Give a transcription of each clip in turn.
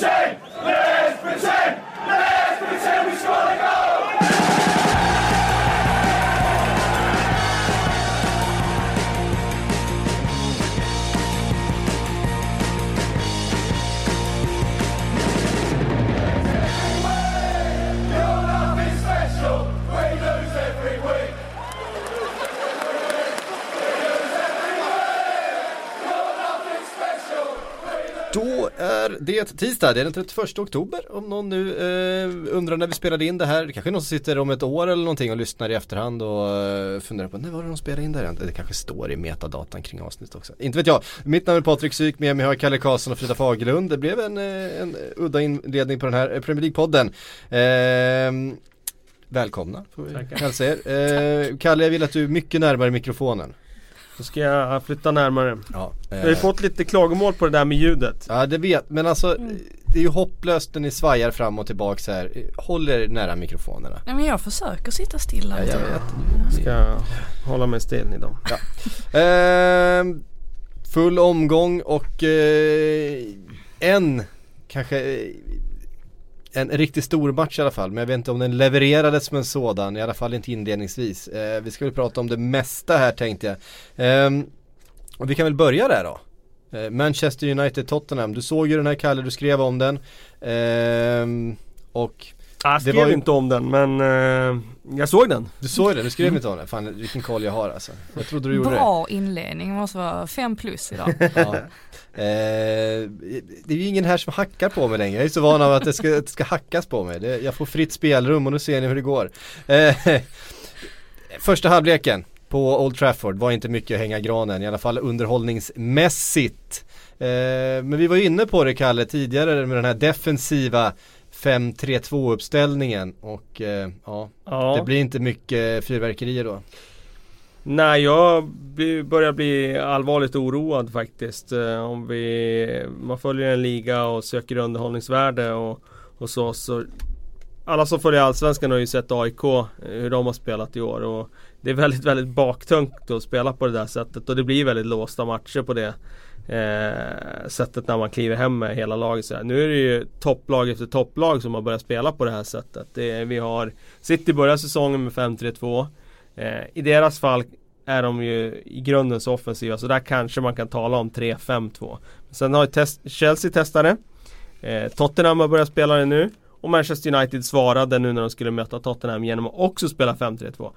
Insane! Det tisdag, det är den 31 oktober om någon nu eh, undrar när vi spelade in det här. Det kanske är någon som sitter om ett år eller någonting och lyssnar i efterhand och eh, funderar på när var det de spelade in det här? Det kanske står i metadatan kring avsnittet också. Inte vet jag. Mitt namn är Patrik Syk, med mig har jag Kalle Karlsson och Frida Fagerlund. Det blev en, eh, en udda inledning på den här eh, Premier League-podden. Eh, välkomna får vi hälsa er. Eh, Kalle, jag vill att du är mycket närmare mikrofonen. Då ska jag flytta närmare. Ja, Vi har ju fått lite klagomål på det där med ljudet. Ja det vet, men alltså det är ju hopplöst när ni svajar fram och tillbaka så här. Håll er nära mikrofonerna. Nej men jag försöker sitta stilla. Ja, jag vet. Jag ska hålla mig still idag. Ehm, full omgång och eh, en, kanske eh, en riktigt stor match i alla fall. Men jag vet inte om den levererades som en sådan, i alla fall inte inledningsvis. Eh, vi ska väl prata om det mesta här tänkte jag. Eh, och vi kan väl börja där då. Eh, Manchester United-Tottenham, du såg ju den här Kalle, du skrev om den. Ehm, och jag Det skrev var ju- inte om den men eh, jag såg den. du såg det, du skrev inte om den. Fan vilken koll jag har alltså. Jag trodde du gjorde det. Bra inledning, måste vara fem plus idag. Ja. Eh, det är ju ingen här som hackar på mig längre. Jag är så van av att det ska, att det ska hackas på mig. Det, jag får fritt spelrum och nu ser ni hur det går. Eh, första halvleken på Old Trafford var inte mycket att hänga granen, i alla fall underhållningsmässigt. Eh, men vi var ju inne på det Kalle tidigare med den här defensiva 5-3-2 uppställningen och eh, ja, Ja. det blir inte mycket fyrverkerier då. Nej jag börjar bli allvarligt oroad faktiskt. Eh, Om vi, man följer en liga och söker underhållningsvärde och, och så, så alla som följer Allsvenskan har ju sett AIK, eh, hur de har spelat i år och Det är väldigt, väldigt baktungt att spela på det där sättet och det blir väldigt låsta matcher på det eh, sättet när man kliver hem med hela laget. Så här. Nu är det ju topplag efter topplag som har börjat spela på det här sättet. Det vi har City börjar säsongen med 5-3-2 eh, I deras fall är de ju i grunden så offensiva så där kanske man kan tala om 3-5-2. Sen har ju test, Chelsea testade eh, Tottenham har börjat spela det nu och Manchester United svarade nu när de skulle möta Tottenham genom att också spela 5-3-2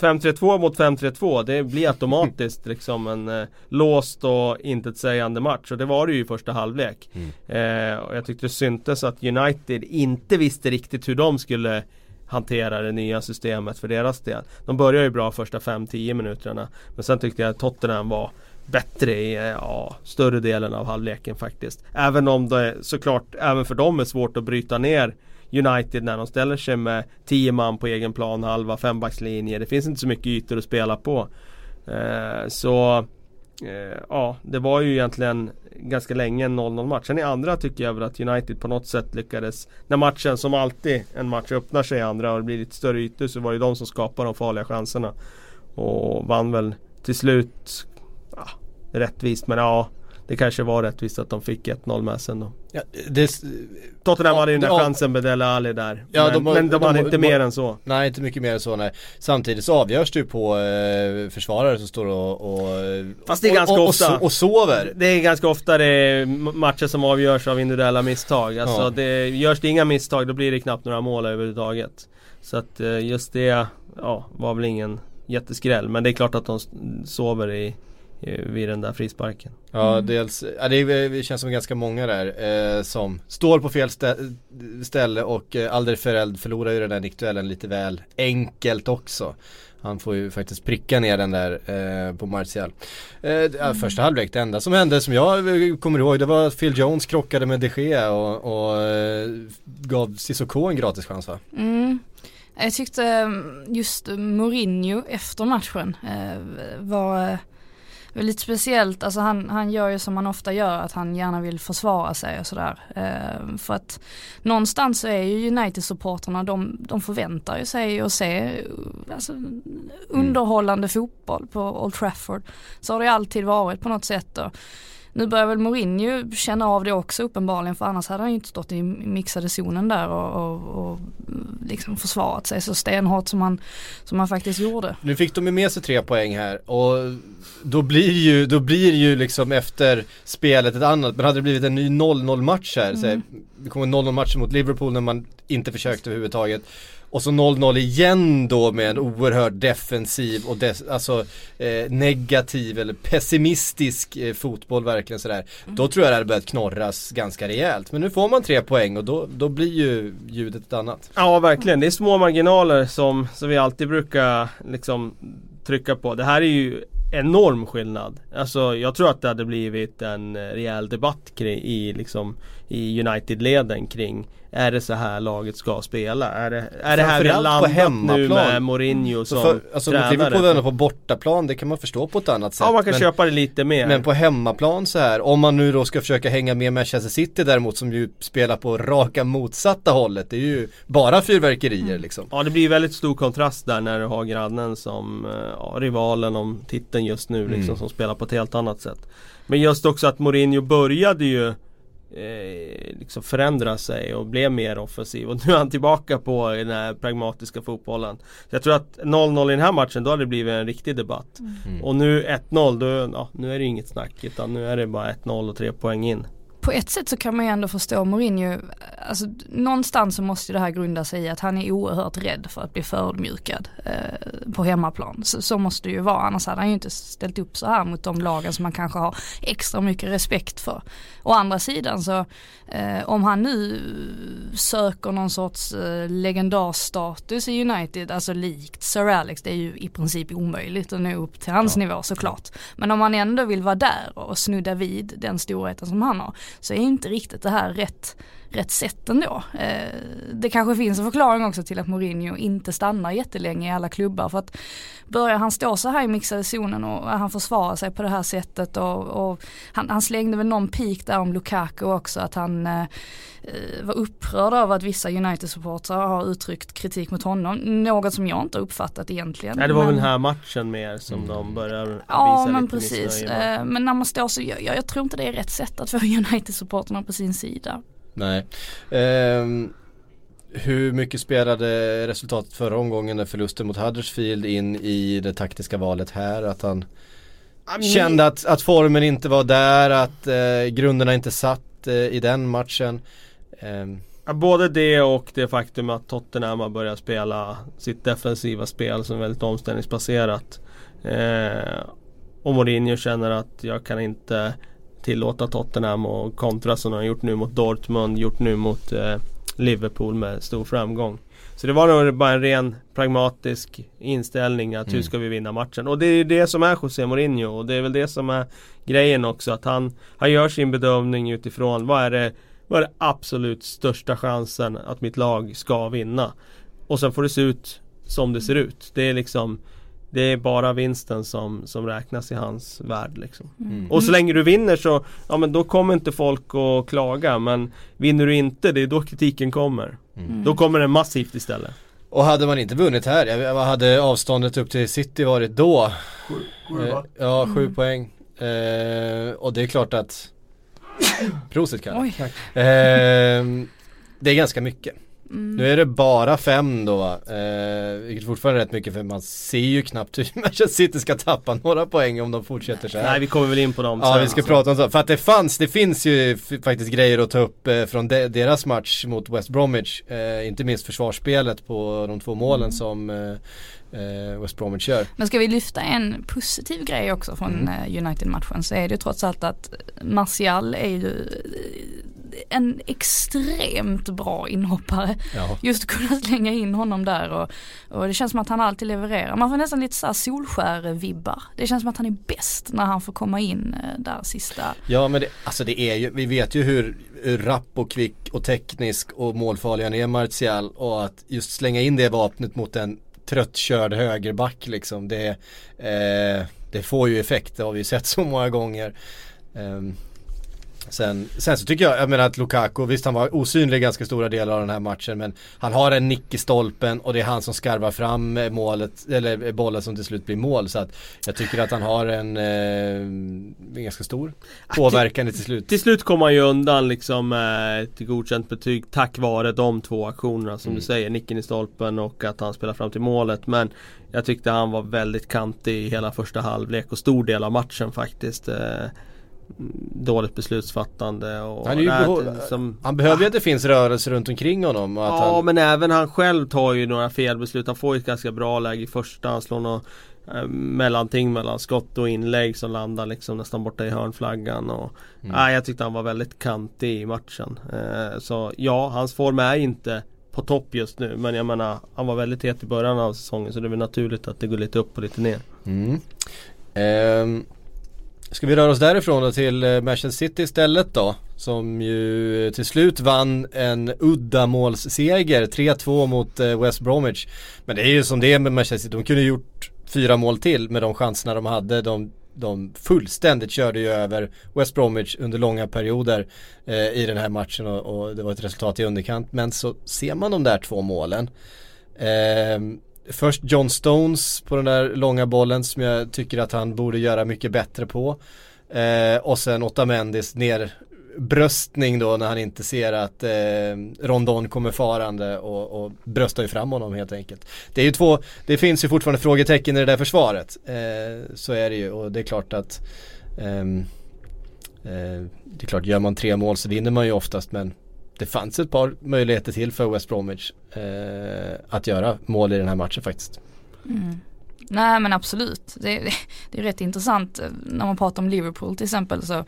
5-3-2 mot 5-3-2 det blir automatiskt liksom en eh, låst och intetsägande match och det var det ju i första halvlek. Eh, och jag tyckte det syntes att United inte visste riktigt hur de skulle hantera det nya systemet för deras del. De började ju bra första 5-10 minuterna men sen tyckte jag att Tottenham var bättre i eh, ja, större delen av halvleken faktiskt. Även om det såklart även för dem är svårt att bryta ner United när de ställer sig med 10 man på egen plan, halva fembackslinje. Det finns inte så mycket ytor att spela på. Eh, så eh, ja, det var ju egentligen ganska länge en 0-0 match. Sen i andra tycker jag väl att United på något sätt lyckades När matchen som alltid en match öppnar sig i andra och det blir lite större ytor så var det de som skapade de farliga chanserna. Och vann väl till slut ja, rättvist men ja det kanske var rättvist att de fick 1-0 med sen då. Ja, det, Tottenham Ja, hade ju den ja. där chansen med Dele Alli där. Ja, men, de men de, de hade inte de har- mer än så. Nej inte mycket mer än så nej. Samtidigt så avgörs det ju på eh, försvarare som står och, och Fast det är ganska och, och, ofta. och sover. Det är ganska ofta det är matcher som avgörs av individuella misstag. Alltså Ja. det, görs det inga misstag då blir det knappt några mål överhuvudtaget. Så att eh, just det ja, var väl ingen jätteskräll. Men det är klart att de sover i, vid den där frisparken. Ja dels, ja, det, känns som ganska många där eh, som står på fel stä- ställe och eh, Alderfereld förlorar ju den där nickduellen lite väl enkelt också. Han får ju faktiskt pricka ner den där eh, på Martial. Eh, ja, första halvlek, det enda som hände som jag eh, kommer ihåg det var att Phil Jones krockade med de Gea och, och eh, gav Cissoko en gratis chans va? Mm. Jag tyckte mm, just Mourinho efter matchen eh, var eh, var lite speciellt, alltså han, han gör ju som han ofta gör, att han gärna vill försvara sig och sådär. Eh, för att någonstans så är ju United-supporterna, de, de förväntar ju sig att se alltså, underhållande fotboll på Old Trafford. Så har det alltid varit på något sätt. Och, nu börjar väl Mourinho känna av det också uppenbarligen för annars hade han ju inte stått i mixade zonen där och, och, och liksom försvarat sig så stenhårt som han, som han faktiskt gjorde. Nu fick de ju med sig tre poäng här och då blir ju, då blir ju liksom efter spelet ett annat, men hade det blivit en ny 0-0 match här, mm. så det kommer en 0-0 match mot Liverpool när man inte försökte överhuvudtaget och så 0-0 igen då med en oerhört defensiv och des, alltså eh, negativ eller pessimistisk eh, fotboll verkligen sådär. Mm. Då tror jag det hade börjat knorras ganska rejält. Men nu får man tre poäng och då, då blir ju ljudet ett annat. Ja verkligen, det är små marginaler som, som vi alltid brukar liksom trycka på. Det här är ju enorm skillnad. Alltså jag tror att det hade blivit en eh, rejäl debatt kring, i, liksom, i United-leden kring är det så här laget ska spela? Är det, är det här vi har landat nu med Mourinho som för, alltså, tränare? Liverpool på bortaplan, det kan man förstå på ett annat sätt. Ja, man kan men, köpa det lite mer. Men på hemmaplan så här, om man nu då ska försöka hänga med Manchester City däremot som ju spelar på raka motsatta hållet. Det är ju bara fyrverkerier mm. liksom. Ja, det blir väldigt stor kontrast där när du har grannen som eh, ja, rivalen om titeln just nu liksom, mm. som spelar på ett helt annat sätt. Men just också att Mourinho började ju eh, liksom förändra sig och blev mer offensiv. Och nu är han tillbaka på den här pragmatiska fotbollen. Så jag tror att 0-0 i den här matchen, då hade det blivit en riktig debatt. Mm. Och nu 1-0, då, ja, nu är det inget snack. Utan nu är det bara 1-0 och 3 poäng in på ett sätt så kan man ju ändå förstå Mourinho, alltså någonstans så måste det här grunda sig i att han är oerhört rädd för att bli förödmjukad eh, på hemmaplan. Så, så, måste det ju vara, annars hade han ju inte ställt upp så här mot de lagen som man kanske har extra mycket respekt för. Å andra sidan så eh, om han nu söker någon sorts eh, legendarstatus i United, alltså likt Sir Alex, det är ju i princip omöjligt att nå upp till hans ja. nivå såklart. Men om han ändå vill vara där och snudda vid den storheten som han har så är inte riktigt det här rätt, rätt sätt ändå. Eh, det kanske finns en förklaring också till att Mourinho inte stannar jättelänge i alla klubbar för att börjar han stå så här i mixade zonen och han försvarar sig på det här sättet och, och han, han, slängde väl någon pik där om Lukaku också att han eh, var upprörd över att vissa United-supportrar har uttryckt kritik mot honom. Något som jag inte har uppfattat egentligen. Nej det var men... väl den här matchen mer som mm. de börjar visa Ja men precis. Eh, men när man står så, jag, jag, tror inte det är rätt sätt att få United-supportrarna på sin sida. Nej. Um... Hur mycket spelade resultatet förra omgången när förlusten mot Huddersfield in i det taktiska valet här? Att han I kände att, att formen inte var där, att eh, grunderna inte satt eh, i den matchen. Eh. både det och det faktum att Tottenham har börjat spela sitt defensiva spel som är väldigt omställningsbaserat. Eh, och Mourinho känner att jag kan inte tillåta Tottenham och kontra som de har gjort nu mot Dortmund, gjort nu mot eh, Liverpool med stor framgång. Så det var nog bara en ren pragmatisk inställning att mm. hur ska vi vinna matchen? Och det är det som är José Mourinho och det är väl det som är grejen också att han, han gör sin bedömning utifrån vad är det vad är det absolut största chansen att mitt lag ska vinna? Och sen får det se ut som det ser ut. Det är liksom det är bara vinsten som, som räknas i hans värld liksom. Mm. Och så länge du vinner så, ja men då kommer inte folk att klaga men Vinner du inte, det är då kritiken kommer. Mm. Då kommer den massivt istället. Och hade man inte vunnit här, vad hade avståndet upp till City varit då? Sju, sju eh, Ja, sju mm. poäng. Eh, och det är klart att Prosit Kalle. Eh, det är ganska mycket. Mm. Nu är det bara fem då, eh, vilket fortfarande är rätt mycket för man ser ju knappt hur Manchester City ska tappa några poäng om de fortsätter så här. Nej vi kommer väl in på dem Ja sen, vi ska alltså. prata om så. För att det fanns, det finns ju faktiskt grejer att ta upp eh, från de, deras match mot West Bromwich. Eh, inte minst försvarsspelet på de två målen mm. som eh, West Bromwich gör. Men ska vi lyfta en positiv grej också från mm. Eh, United-matchen så är det trots allt att Martial är ju en extremt bra inhoppare. Ja. Just kunna slänga in honom där och, och, det känns som att han alltid levererar. Man får nästan lite såhär Solskär-vibbar. Det känns som att han är bäst när han får komma in eh, där sista. Ja men det, alltså det är ju, vi vet ju hur, hur rapp och kvick och teknisk och målfarlig han är Martial och att just slänga in det vapnet mot en tröttkörd högerback liksom. Det, eh, det får ju effekt, det har vi sett så många gånger. Um, Sen, sen så tycker jag, jag menar att Lukaku, visst han var osynlig ganska stora delar av den här matchen men han har en nick i stolpen och det är han som skarvar fram målet, eller bollen som till slut blir mål så att jag tycker att han har en eh, ganska stor påverkan till slut. Till slut kommer han ju undan liksom eh, till godkänt betyg tack vare de två aktionerna som Mm. du säger, nicken i stolpen och att han spelar fram till målet men jag tyckte han var väldigt kantig i hela första halvlek och stor del av matchen faktiskt. Eh, dåligt beslutsfattande och Han är ju Nej, behov- det- som, Han behöver ju att det finns rörelse runt omkring honom och Ja han, men även han själv tar ju några felbeslut. Han får ju ett ganska bra läge i första. Han slår något eh, mellanting mellan skott och inlägg som landar liksom nästan borta i hörnflaggan. Och, Mm. nej, jag tyckte han var väldigt kantig i matchen. Eh, så ja, hans form är inte på topp just nu. Men jag menar, han var väldigt het i början av säsongen. Så det är väl naturligt att det går lite upp och lite ner. Mm. Ehm, ska vi röra oss därifrån då till eh, Manchester City istället då? Som ju eh, till slut vann en uddamålsseger, 3-2 mot eh, West Bromwich. Men det är ju som det är med Manchester City, de kunde gjort fyra mål till med de chanserna de hade. De, de fullständigt körde ju över West Bromwich under långa perioder eh, i den här matchen och, och det var ett resultat i underkant. Men så ser man de där två målen. Eh, först John Stones på den där långa bollen som jag tycker att han borde göra mycket bättre på. Eh, och sen Otamendis ner bröstning då när han inte ser att eh, Rondon kommer farande och, och bröstar ju fram honom helt enkelt. Det är ju två, det finns ju fortfarande frågetecken i det där försvaret. Eh, så är det ju och det är klart att ehm, eh, det är klart, gör man tre mål så vinner man ju oftast men det fanns ett par möjligheter till för West Bromwich eh, att göra mål i den här matchen faktiskt. Mm. Nej men absolut. Det, det, det är rätt intressant när man pratar om Liverpool till exempel så eh,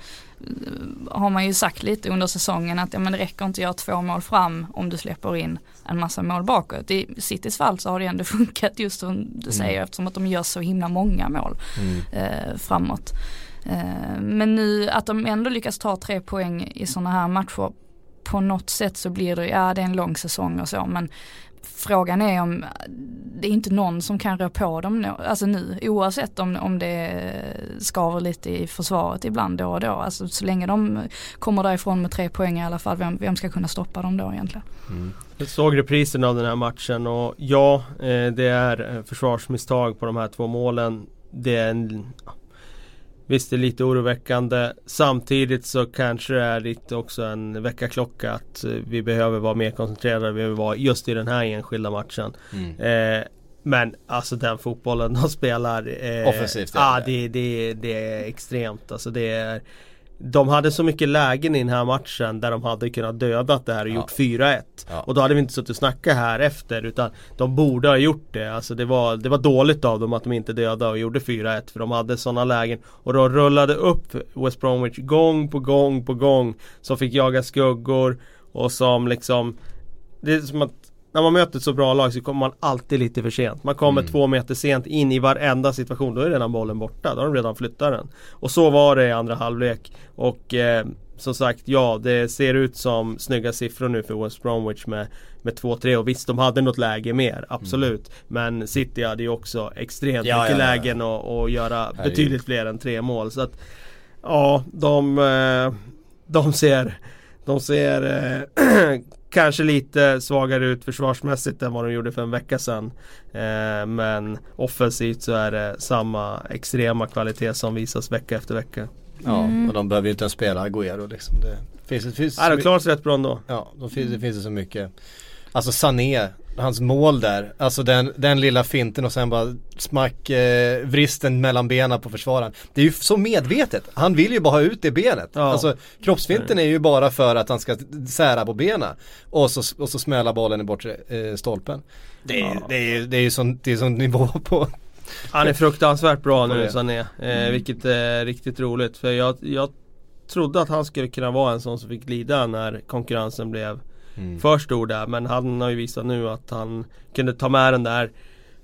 har man ju sagt lite under säsongen att ja, men det räcker inte att göra två mål fram om du släpper in en massa mål bakåt. I Citys fall så har det ändå funkat just som du säger eftersom att de gör så himla många mål eh, framåt. Eh, men nu att de ändå lyckas ta tre poäng i sådana här matcher på något sätt så blir det, ja det är en lång säsong och så men frågan är om det är inte någon som kan rå på dem nu, alltså nu oavsett om, om det skaver lite i försvaret ibland då och då. Alltså så länge de kommer därifrån med tre poäng i alla fall, vem, vem ska kunna stoppa dem då egentligen? Mm. Jag såg reprisen av den här matchen och ja, eh, det är eh, försvarsmisstag på de här två målen. Det är en, Visst det är lite oroväckande. Samtidigt så kanske det är lite också en väckarklocka att eh, vi behöver vara mer koncentrerade, vi behöver vara just i den här enskilda matchen. Eh, Men alltså den fotbollen de spelar eh, Offensivt Ja det. det, det, det är extremt. Alltså det är De hade så mycket lägen i den här matchen där de hade kunnat dödat det här och Ja. gjort 4-1 Ja. Och då hade vi inte suttit och snackat här efter utan De borde ha gjort det Alltså det var, det var dåligt av dem att de inte dödade och gjorde 4-1 För de hade sådana lägen Och de rullade upp West Bromwich gång på gång på gång Som fick jaga skuggor Och som liksom Det är som att när man möter ett så bra lag så kommer man alltid lite för sent. Man kommer Mm. två meter sent in i varenda situation. Då är redan bollen borta. Då har de redan flyttat den. Och så var det i andra halvlek. Och eh, som sagt, ja det ser ut som snygga siffror nu för West Bromwich med, med 2-3 och visst de hade något läge mer, absolut. Men City hade ju också extremt Ja, mycket ja, ja. lägen att att göra betydligt fler än tre mål. Så att ja, de, eh, de ser, de ser eh, kanske lite svagare ut försvarsmässigt än vad de gjorde för en vecka sedan. Eh, men offensivt så är det samma extrema kvalitet som visas vecka efter vecka. Ja, Mm. och de behöver ju inte ens spela Agüero liksom. Det finns, det finns Ja, de klarar sig rätt bra ändå. Ja, då finns, det finns det så mycket. Alltså Sané, hans mål där, alltså den, den lilla finten och sen bara smack eh, vristen mellan benen på försvararen. Det är ju så medvetet, han vill ju bara ha ut det benet. Ja. Alltså kroppsfinten är ju bara för att han ska sära på benen. Och så, och så smälla bollen i bortre eh, stolpen. Det är, Ja. det är, det är ju sån, det är sån nivå på Han är fruktansvärt bra nu. Sané. Eh, vilket är riktigt roligt. För jag, jag trodde att han skulle kunna vara en sån som fick glida när konkurrensen blev för stor där. Men han har ju visat nu att han kunde ta med den där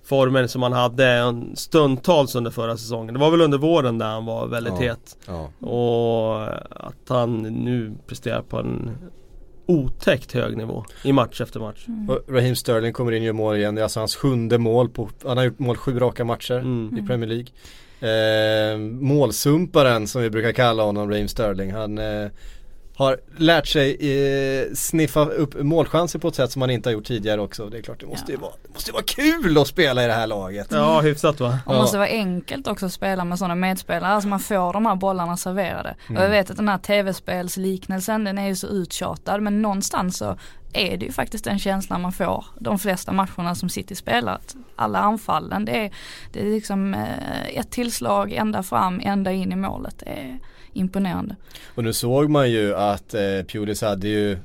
formen som han hade en stundtals under förra säsongen. Det var väl under våren där han var väldigt Ja. het. Ja. Och att han nu presterar på en otäckt hög nivå i match efter match. Och Raheem Sterling kommer in och gör mål igen. Det är alltså hans sjunde mål på, han har gjort mål sju raka matcher Mm. i Premier League. Eh, målsumparen som vi brukar kalla honom, Raheem Sterling. Han, eh, har lärt sig eh, sniffa upp målchanser på ett sätt som man inte har gjort tidigare också. Det är klart det måste, ju, vara, det måste ju vara kul att spela i det här laget. Ja, hyfsat va? Och måste vara enkelt också att spela med sådana medspelare, alltså man får de här bollarna serverade. Och Mm. jag vet att den här tv-spelsliknelsen den är ju så uttjatad men någonstans så är det ju faktiskt den känslan man får de flesta matcherna som City spelar. Att Alla anfallen, det är, det är liksom eh, ett tillslag ända fram, ända in i målet. Det är imponerande. Och nu såg man ju att eh, Pulis hade ju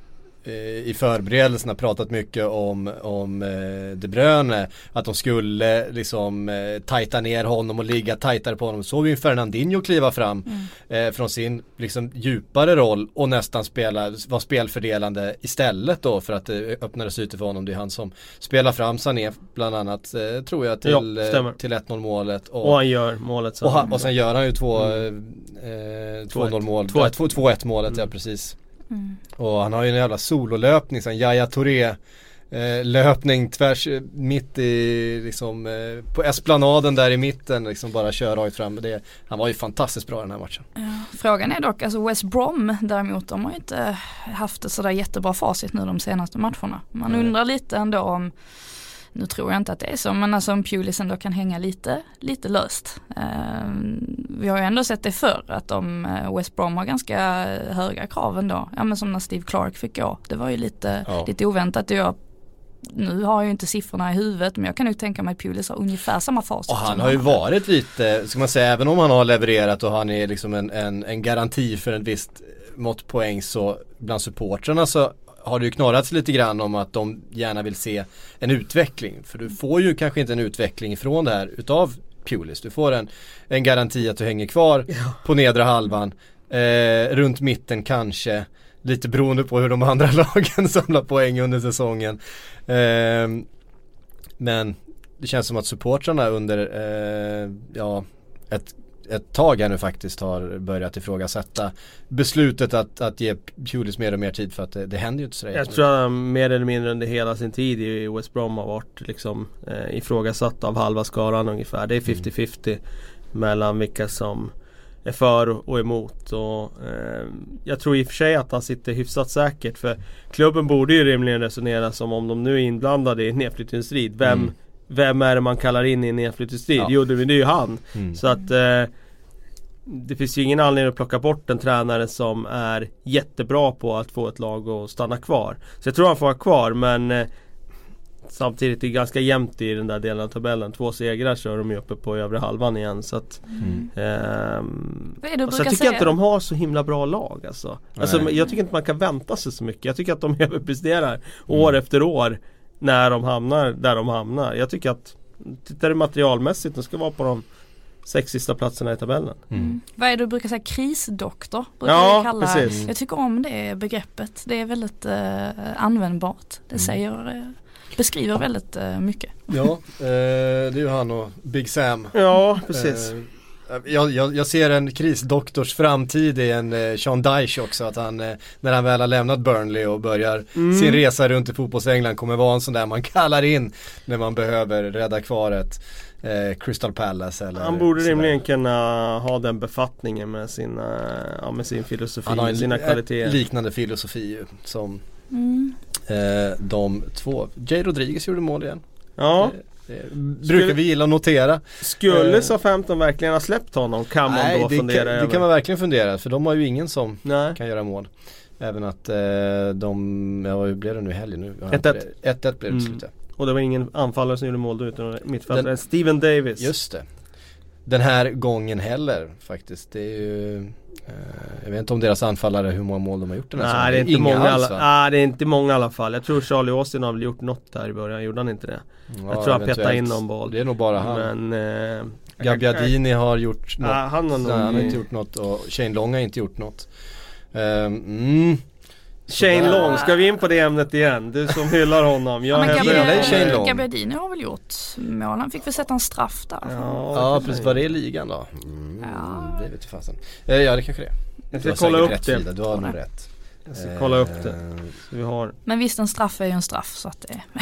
i förberedelserna pratat mycket om, om eh, De Bruyne Att de skulle liksom eh, tajta ner honom och ligga tajtare på honom. Så såg vi ju Fernandinho kliva fram eh, från sin liksom djupare roll och nästan spela, vara spelfördelande istället då för att det öppnades ytor för honom. Det är han som spelar fram Sané bland annat eh, tror jag till, Ja, eh, till 1-0 målet. Och han gör målet sen. Och, han, och sen gör han ju två, Mm. eh, 2-1. 2-0 mål, 2-1. 2-1 målet ja Mm. precis. Mm. Och han har ju en jävla sololöpning, sån Yahya Touré eh, löpning tvärs eh, mitt i liksom eh, på esplanaden där i mitten liksom bara kör rakt fram. Det, han var ju fantastiskt bra den här matchen. Frågan är dock, alltså West Brom däremot, de har ju inte haft ett sådär jättebra facit nu de senaste matcherna. Man undrar lite ändå om, nu tror jag inte att det är så, men alltså om Pulis ändå kan hänga lite, lite löst. Ehm, vi har ju ändå sett det förr, att de, eh, West Brom har ganska höga krav ändå. Ja men som när Steve Clark fick gå, det var ju lite, Ja. lite oväntat. Jag, nu har jag ju inte siffrorna i huvudet, men jag kan nog tänka mig att Pulis har ungefär samma facit. Och han har ju varit lite, ska man säga, även om han har levererat och han är liksom en, en, en garanti för en visst mått poäng så bland supportrarna så har det ju knorrats lite grann om att de gärna vill se en utveckling. För du får ju kanske inte en utveckling ifrån det här utav Pulis. Du får en, en garanti att du hänger kvar på nedre halvan. Eh, runt mitten kanske. Lite beroende på hur de andra lagen samlar poäng under säsongen. Eh, men det känns som att supportrarna under eh, ja, ett, ett tag här nu faktiskt har börjat ifrågasätta beslutet att, att ge Pulis mer och mer tid för att det, det händer ju inte sådär Jag tror att han mer eller mindre under hela sin tid i West Brom har varit liksom eh, ifrågasatt av halva skaran ungefär. Det är 50-50 mellan vilka som är för och emot. Och, eh, jag tror i och för sig att han sitter hyfsat säkert för klubben borde ju rimligen resonera som om de nu är inblandade i en nedflyttningsstrid. Vem, Mm. Vem är det man kallar in i en nedflyttningsstrid? Ja. Jo det är ju han. Mm. Så att eh, det finns ju ingen anledning att plocka bort en tränare som är jättebra på att få ett lag att stanna kvar. Så jag tror han får vara kvar men eh, Samtidigt är det ganska jämnt i den där delen av tabellen. Två segrar så är de ju uppe på övre halvan igen så att Mm. ehm, och sen tycker jag säga? inte de har så himla bra lag alltså. alltså. Jag tycker inte man kan vänta sig så mycket. Jag tycker att de överpresterar år Mm. efter år När de hamnar där de hamnar. Jag tycker att Tittar du materialmässigt, de ska vara på de sex sista platserna i tabellen. Mm. Vad är det du brukar säga? Krisdoktor? Brukar Ja, kalla. precis. Jag tycker om det begreppet. Det är väldigt eh, användbart. Det Mm. säger, eh, beskriver väldigt eh, mycket. Ja, eh, det är ju han och Big Sam. Ja, precis. Eh, jag, jag, jag ser en krisdoktors framtid i en eh, Sean Dyche också. Att han, eh, när han väl har lämnat Burnley och börjar Mm. sin resa runt i fotbollsengland kommer vara en sån där man kallar in när man behöver rädda kvar ett eh, Crystal Palace eller Han borde rimligen kunna ha den befattningen med, sina, ja, med sin filosofi, Han har en sina li- kvaliteter. liknande filosofi ju, som Mm. eh, de två. Jay Rodriguez gjorde mål igen. Ja, Det brukar vi gilla att notera. skulle Eh. SA-15 verkligen ha släppt honom kan man Nej, då fundera kan, över. det kan man verkligen fundera för de har ju ingen som Nej. kan göra mål. Även att eh, de, ja hur blev det nu i helgen nu? 1-1. 1-1 blev det Mm. till slut ja. Och det var ingen anfallare som gjorde mål då utan mittfältaren Steven Davis. Just det. Den här gången heller faktiskt. Det är ju eh, Jag vet inte om deras anfallare hur många mål de har gjort den här Nej det är inte Inga många alls, alla? Nej det är inte många i alla fall. Jag tror Charlie Austin har väl gjort något där i början, gjorde han inte det? Ja, jag tror han petade in någon boll. Det är nog bara han. Men... Eh, Gabbiadini har gjort något. Nej, han har Nej, han har inte gjort något och Shane Long har inte gjort något. Ehm, mm. Shane. Long, ska vi in på det ämnet igen? Du som hyllar honom. Jag Ja, gillar Shane Long. Gabbiadini har väl gjort mål. Han fick väl sätta en straff där. Ja, Ja precis, var det i ligan då? Mm, Ja. Det fasen. Eh, ja det kanske det är. Jag ska kolla upp rätt, det. Frida, du har nog rätt. Jag ska kolla upp det. Eh, Så vi har... Men visst en straff är ju en straff så att det ja.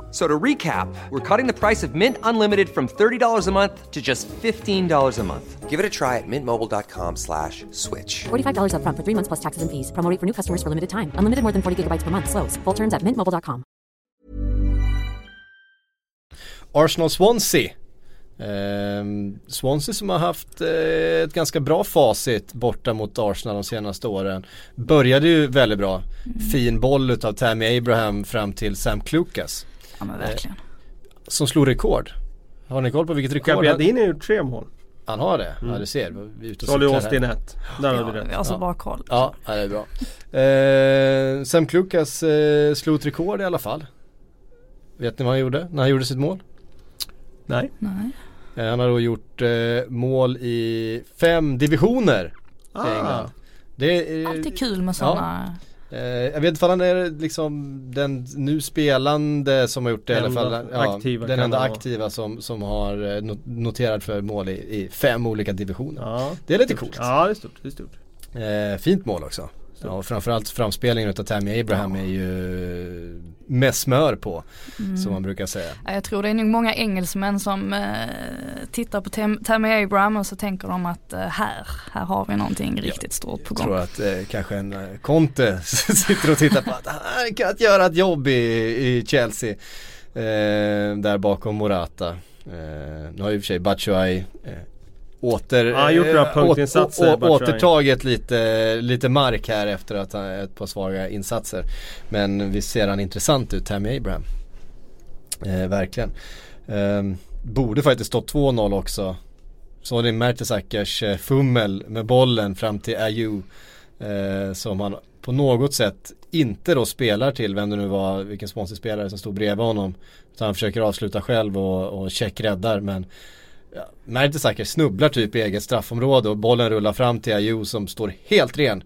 So to recap, we're cutting the price of Mint Unlimited from $30 a month to just $15 a month. Give it a try at mintmobile.com slash switch. $45 upfront for three months plus taxes and fees. Promo for new customers for limited time. Unlimited more than 40 gigabytes per month. Slows. Full terms at mintmobile.com. Arsenal-Swansea. Ehm, Swansea som har haft eh, ett ganska bra facit borta mot Arsenal de senaste åren. Började ju väldigt bra. Fin boll utav Tammy Abraham fram till Sam Klukas. Ja men verkligen. Som slog rekord. Har ni koll på vilket rekord? Han, Gabiadini har gjort tre mål. han har det? Ja du ser. Vi är ute och Charlie. Austin 1. Där har du Ja, rätt. har så Ja. bra koll. Ja, ja, det är bra. Eh, Sam Klukas eh, slog ett rekord i alla fall. Vet ni vad han gjorde när han gjorde sitt mål? Nej. Nej. Eh, han har då gjort eh, mål i fem divisioner i Ah. England. Det är, Alltid kul med sådana. Eh, jag vet inte om han är liksom den nu spelande som har gjort det i alla Enda fall. Ja, aktiva den enda aktiva som, som har eh, not- noterat för mål i, i fem olika divisioner. Ja. Det är lite coolt. Ja, det är stort. Det är stort. Eh, fint mål också. Ja, och framförallt framspelningen utav Tammy Abraham är ju med smör på. Som man brukar säga. Ja, Jag tror det är nog många engelsmän som eh, tittar på Tam- Tammy Abraham och så tänker de att eh, här, här har vi någonting riktigt stort på Jag tror gång. att eh, kanske en eh, Conte sitter och tittar på att han kan göra ett jobb i, i Chelsea. Eh, där bakom Morata. Eh, nu har ju i och för sig Batshuayi eh, åter, Ja, gjort några eh, punktinsatser, å- å- återtagit lite, lite mark här efter att han ett par svaga insatser. Men vi ser han intressant ut, Tammy Abraham. Eh, verkligen. Eh, borde faktiskt stått 2-0 också. Så det är Mertesackers eh, fummel med bollen fram till Ayew. Eh, som han på något sätt inte då spelar till, vem det nu var, vilken sponsor som stod bredvid honom. Så han försöker avsluta själv och, och checkräddar men ja, Mertesacker snubblar typ i eget straffområde och bollen rullar fram till Ayew som står helt ren.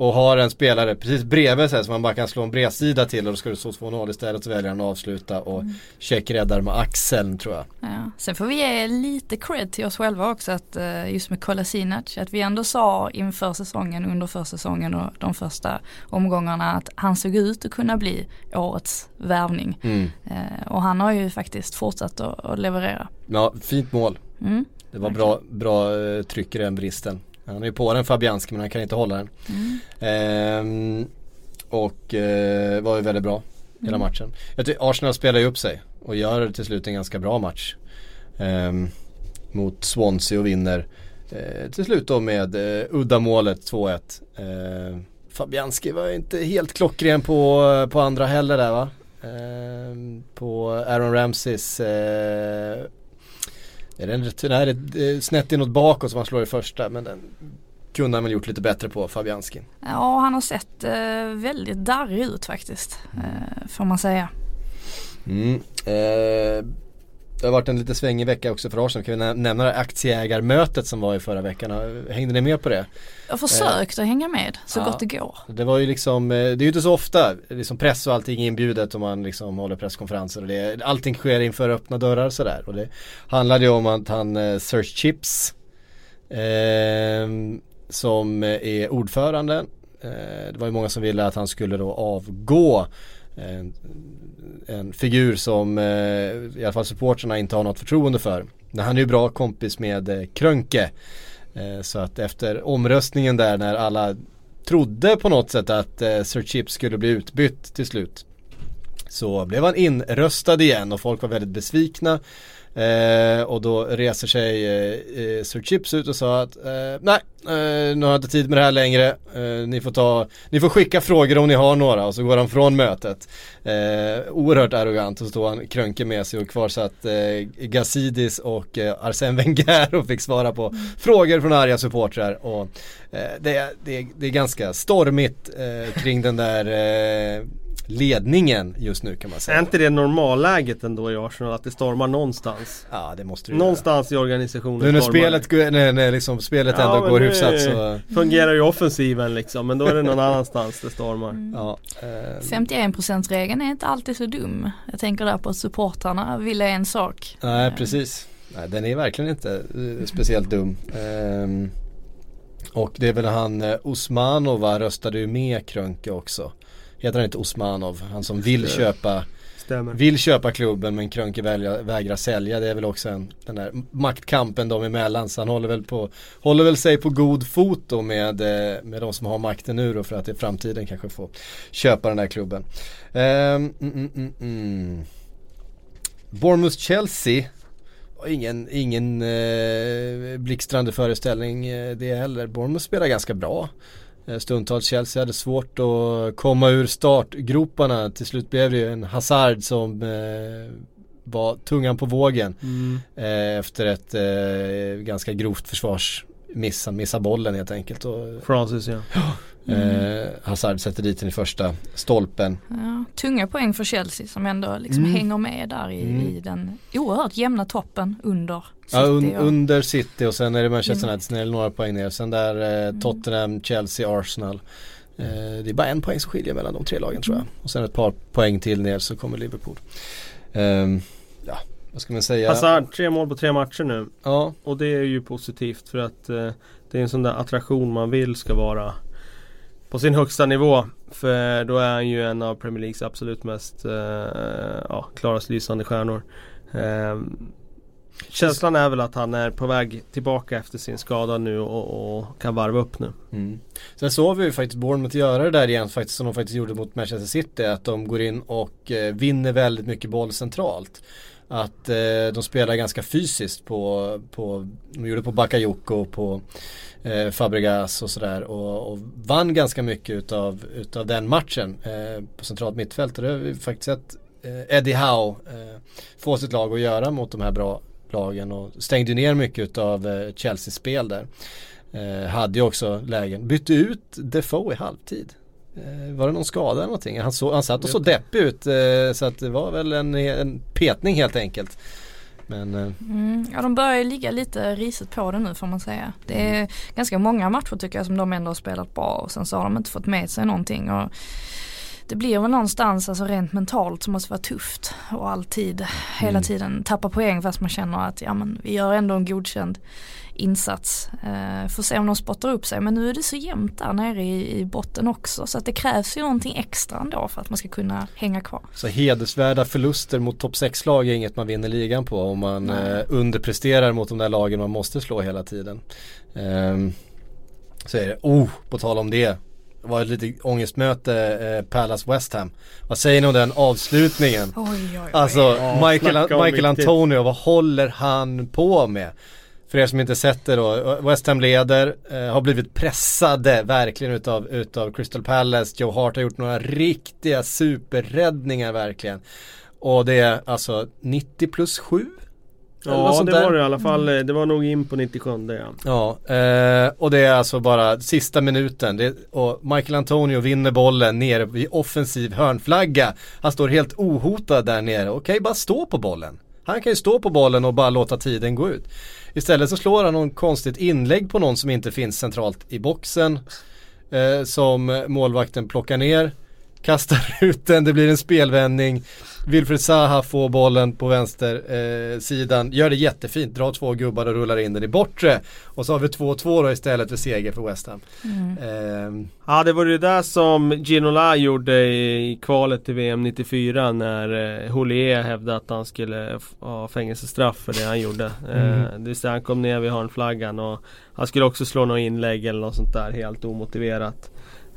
Och har en spelare precis bredvid sig som man bara kan slå en bredsida till och då ska det stå 2-0 istället så väljer han att avsluta och checkräddar med axeln tror jag. Ja. Sen får vi ge lite cred till oss själva också att eh, just med Kolasinac att vi ändå sa inför säsongen, under försäsongen och de första omgångarna att han såg ut att kunna bli årets värvning. Mm. Eh, och han har ju faktiskt fortsatt att, att leverera. Ja, fint mål. Mm. Det var bra, bra eh, tryck i den bristen. Han är ju på den Fabianski men han kan inte hålla den. Ehm, och eh, var ju väldigt bra hela matchen. Jag tycker Arsenal spelar ju upp sig och gör till slut en ganska bra match. Ehm, mot Swansea och vinner eh, till slut då med eh, uddamålet 2-1. Eh, Fabianski var inte helt klockren på, på andra heller där va? Ehm, på Aaron Ramseys eh, är det en retur? Nej det är snett inåt bakåt som han slår i första men den kunde han väl gjort lite bättre på Fabianski. Ja, han har sett eh, väldigt darrig ut faktiskt, eh, får man säga. Mm. Eh, det har varit en lite svängig vecka också för Arsenal. Kan vi nä- nämna det aktieägarmötet som var i förra veckan? Hängde ni med på det? Jag har försökt att hänga med så ja. gott det går. Det var ju liksom, eh, det är ju inte så ofta, liksom press och allting inbjudet och man liksom håller presskonferenser och det, allting sker inför öppna dörrar sådär. Och det handlade ju om att han, eh, Search Chips, eh, som är ordförande, eh, det var ju många som ville att han skulle då avgå. En, en figur som eh, i alla fall supportrarna inte har något förtroende för. Men han är ju bra kompis med eh, Krönke. Eh, så att efter omröstningen där när alla trodde på något sätt att eh, Sir Chips skulle bli utbytt till slut. Så blev han inröstad igen och folk var väldigt besvikna. Eh, och då reser sig eh, eh, Sir Chips ut och sa att eh, nej, eh, nu har jag inte tid med det här längre. Eh, ni, får ta, ni får skicka frågor om ni har några och så går han från mötet. Eh, oerhört arrogant och så står han Krönke med sig och kvar satt eh, Gazidis och eh, Arsène Wenger och fick svara på frågor från arga supportrar. Och, eh, det, är- det, det är ganska stormigt eh, kring den där eh, ledningen just nu kan man säga. Är inte det normalläget ändå i Arsenal att det stormar någonstans? Ja det måste du Någonstans i organisationen göra. Nu när stormar spelet, när, när liksom spelet Ja, ändå går hyfsat så Fungerar ju offensiven liksom men då är det någon annanstans det stormar. Ja, eh, 51%-regeln är inte alltid så dum. Jag tänker där på att supportrarna ville en sak. Nej precis. Nej, den är verkligen inte eh, speciellt dum. Ehm, och det är väl han eh, Osmanov va, röstade ju med Krönke också. Heter han inte Osmanov? Han som vill köpa Stämmer. Vill köpa klubben men Krönke vägrar, vägrar sälja. Det är väl också en, den där maktkampen dem emellan. Så han håller väl, på, håller väl sig på god fot då med, eh, med de som har makten nu då för att i framtiden kanske få köpa den där klubben. Ehm, mm, mm, mm, mm. Bournemouth-Chelsea ingen, ingen eh, blixtrande föreställning eh, det heller. Bournemouth spelar ganska bra. Eh, Stundtals Chelsea hade svårt att komma ur startgroparna. Till slut blev det ju en Hazard som eh, var tungan på vågen. Mm. Eh, efter ett ganska grovt försvarsmiss. Han missar bollen helt enkelt. Och, Francis ja. eh, Hazard sätter dit den i första stolpen. Ja, tunga poäng för Chelsea som ändå liksom Mm. hänger med där i, Mm. i den oerhört jämna toppen under City. Ja, un, och- under City och sen är det Manchester Mm. United, sen är det några poäng ner. Sen där eh, Tottenham, Chelsea, Arsenal. Eh, det är bara en poäng som skiljer mellan de tre lagen tror jag. Och sen ett par poäng till ner så kommer Liverpool. Ehm, ja, vad ska man säga? Hazard, tre mål på tre matcher nu. Ja, Och det är ju positivt för att eh, det är en sån där attraktion man vill ska vara på sin högsta nivå. För då är han ju en av Premier Leagues absolut mest eh, ja, klarast lysande stjärnor. Eh, känslan är väl att han är på väg tillbaka efter sin skada nu och, och kan varva upp nu. Mm. Sen såg vi ju faktiskt Bournemouth göra det där igen faktiskt som de faktiskt gjorde mot Manchester City. Att de går in och eh, vinner väldigt mycket boll centralt. Att eh, de spelar ganska fysiskt på, på de gjorde på Bakayoko och på eh, Fabregas och sådär. Och, och vann ganska mycket utav, utav den matchen eh, på centralt mittfält. Och det har vi faktiskt sett eh, Eddie Howe eh, få sitt lag att göra mot de här bra lagen och stängde ner mycket utav eh, Chelseas spel där. Eh, hade ju också lägen. Bytte ut Defoe i halvtid. Eh, var det någon skada eller någonting? Han, så, han satt och så deppig ut eh, så att det var väl en, en petning helt enkelt. Men eh, Mm, ja de börjar ligga lite risigt på det nu får man säga. Det är Mm. ganska många matcher tycker jag som de ändå har spelat bra och sen så har de inte fått med sig någonting. Och det blir väl någonstans alltså rent mentalt som måste vara tufft och alltid hela Mm. tiden tappa poäng fast man känner att ja men vi gör ändå en godkänd insats. Eh, får se om de spottar upp sig men nu är det så jämnt där nere i, i botten också så att det krävs ju någonting extra ändå för att man ska kunna hänga kvar. så hedersvärda förluster mot topp 6-lag är inget man vinner ligan på om man eh, underpresterar mot de där lagen man måste slå hela tiden. Ehm, så är det, oh, på tal om det. Det var ett litet ångestmöte, eh, Palace West Ham. Vad säger ni om den avslutningen? Oj, oj, oj. Alltså Michael, Michael. Antonio, vad håller han på med? För er som inte sett det då, West Ham leder, eh, har blivit pressade verkligen utav, utav Crystal Palace. Joe Hart har gjort några riktiga superräddningar verkligen. Och det är alltså 90 plus 7? Eller något Ja det där. var det i alla fall. Det var nog in på 97 ja. Ja, eh, och det är alltså bara sista minuten. Det, och Michael Antonio vinner bollen nere vid offensiv hörnflagga. Han står helt ohotad där nere. Okej, bara stå på bollen. Han kan ju stå på bollen och bara låta tiden gå ut. Istället så slår han någon konstigt inlägg på någon som inte finns centralt i boxen. Eh, som målvakten plockar ner. Kastar ut den, det blir en spelvändning. Wilfred Zaha får bollen på vänster eh, sidan, gör det jättefint, drar två gubbar och rullar in den i bortre. Och så har vi 2-2 då istället för seger för West Ham. Ehm, Ja det var ju det där som Ginola gjorde i kvalet till VM 94 när eh, hävdade att han skulle ha fängelsestraff för det han gjorde. Eh, det vill säga han kom ner vid hörnflaggan och han skulle också slå något inlägg eller något sånt där helt omotiverat.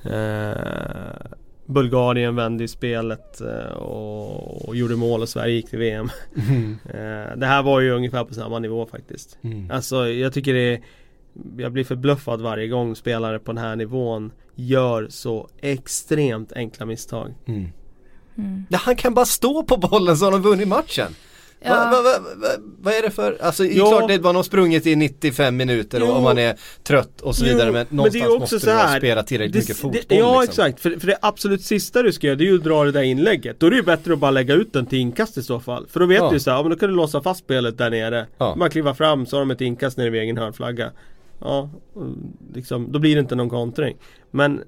Eh, Bulgarien vände i spelet eh, och, och gjorde mål och Sverige gick till VM. Eh, det här var ju ungefär på samma nivå faktiskt. mm. Alltså jag tycker det är Jag blir förbluffad varje gång spelare på den här nivån Gör så extremt enkla misstag Mm. Ja, han kan bara stå på bollen så har de vunnit matchen. Ja. Va, va, va, va, vad är det för, alltså det är Ja. klart det man har sprungit i 95 minuter och, Jo. och man är trött och så vidare Jo, men någonstans ju också måste så du ha spelat tillräckligt det- mycket fotboll det, Ja liksom. exakt, för, för det absolut sista du ska göra det är ju att dra det där inlägget. Då är det ju bättre att bara lägga ut den till inkast i så fall. För då vet Ja. du så här, ja, men då kan du låsa fast spelet där nere. Ja. Man kliver fram så har de ett inkast nere vid egen hörnflagga. Ja, liksom, då blir det inte någon kontring. Men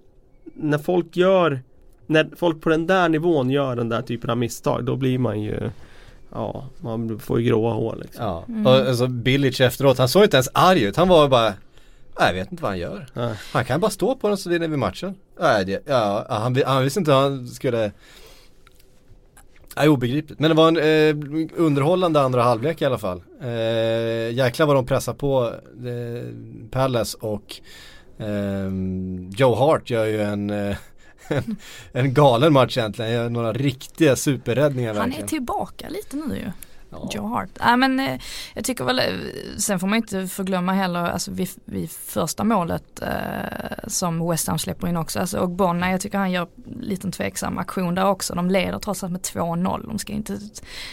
när folk gör När folk på den där nivån gör den där typen av misstag då blir man ju Ja, man får ju gråa hår liksom. Ja, och alltså Bilic efteråt, han såg inte ens arg ut, han var bara "Nej, Jag vet inte vad han gör. Nej. Han kan bara stå på den så vinner vi matchen. Nej, det, ja, han, han visste inte hur han skulle Nej, obegripligt. Men det var en eh, underhållande andra halvlek i alla fall. Eh, jäklar vad de pressar på eh, Palace och eh, Joe Hart gör ju en, eh, en, en galen match egentligen. Några riktiga superräddningar Han är verkligen. tillbaka lite nu ju. Ja. Joe Hart. Nej men eh, jag tycker väl, eh, sen får man inte förglömma heller, alltså vid, vid första målet eh, som West Ham släpper in också, alltså Ogbonna, jag tycker han gör en liten tveksam aktion där också. De leder trots allt med 2-0, de ska inte,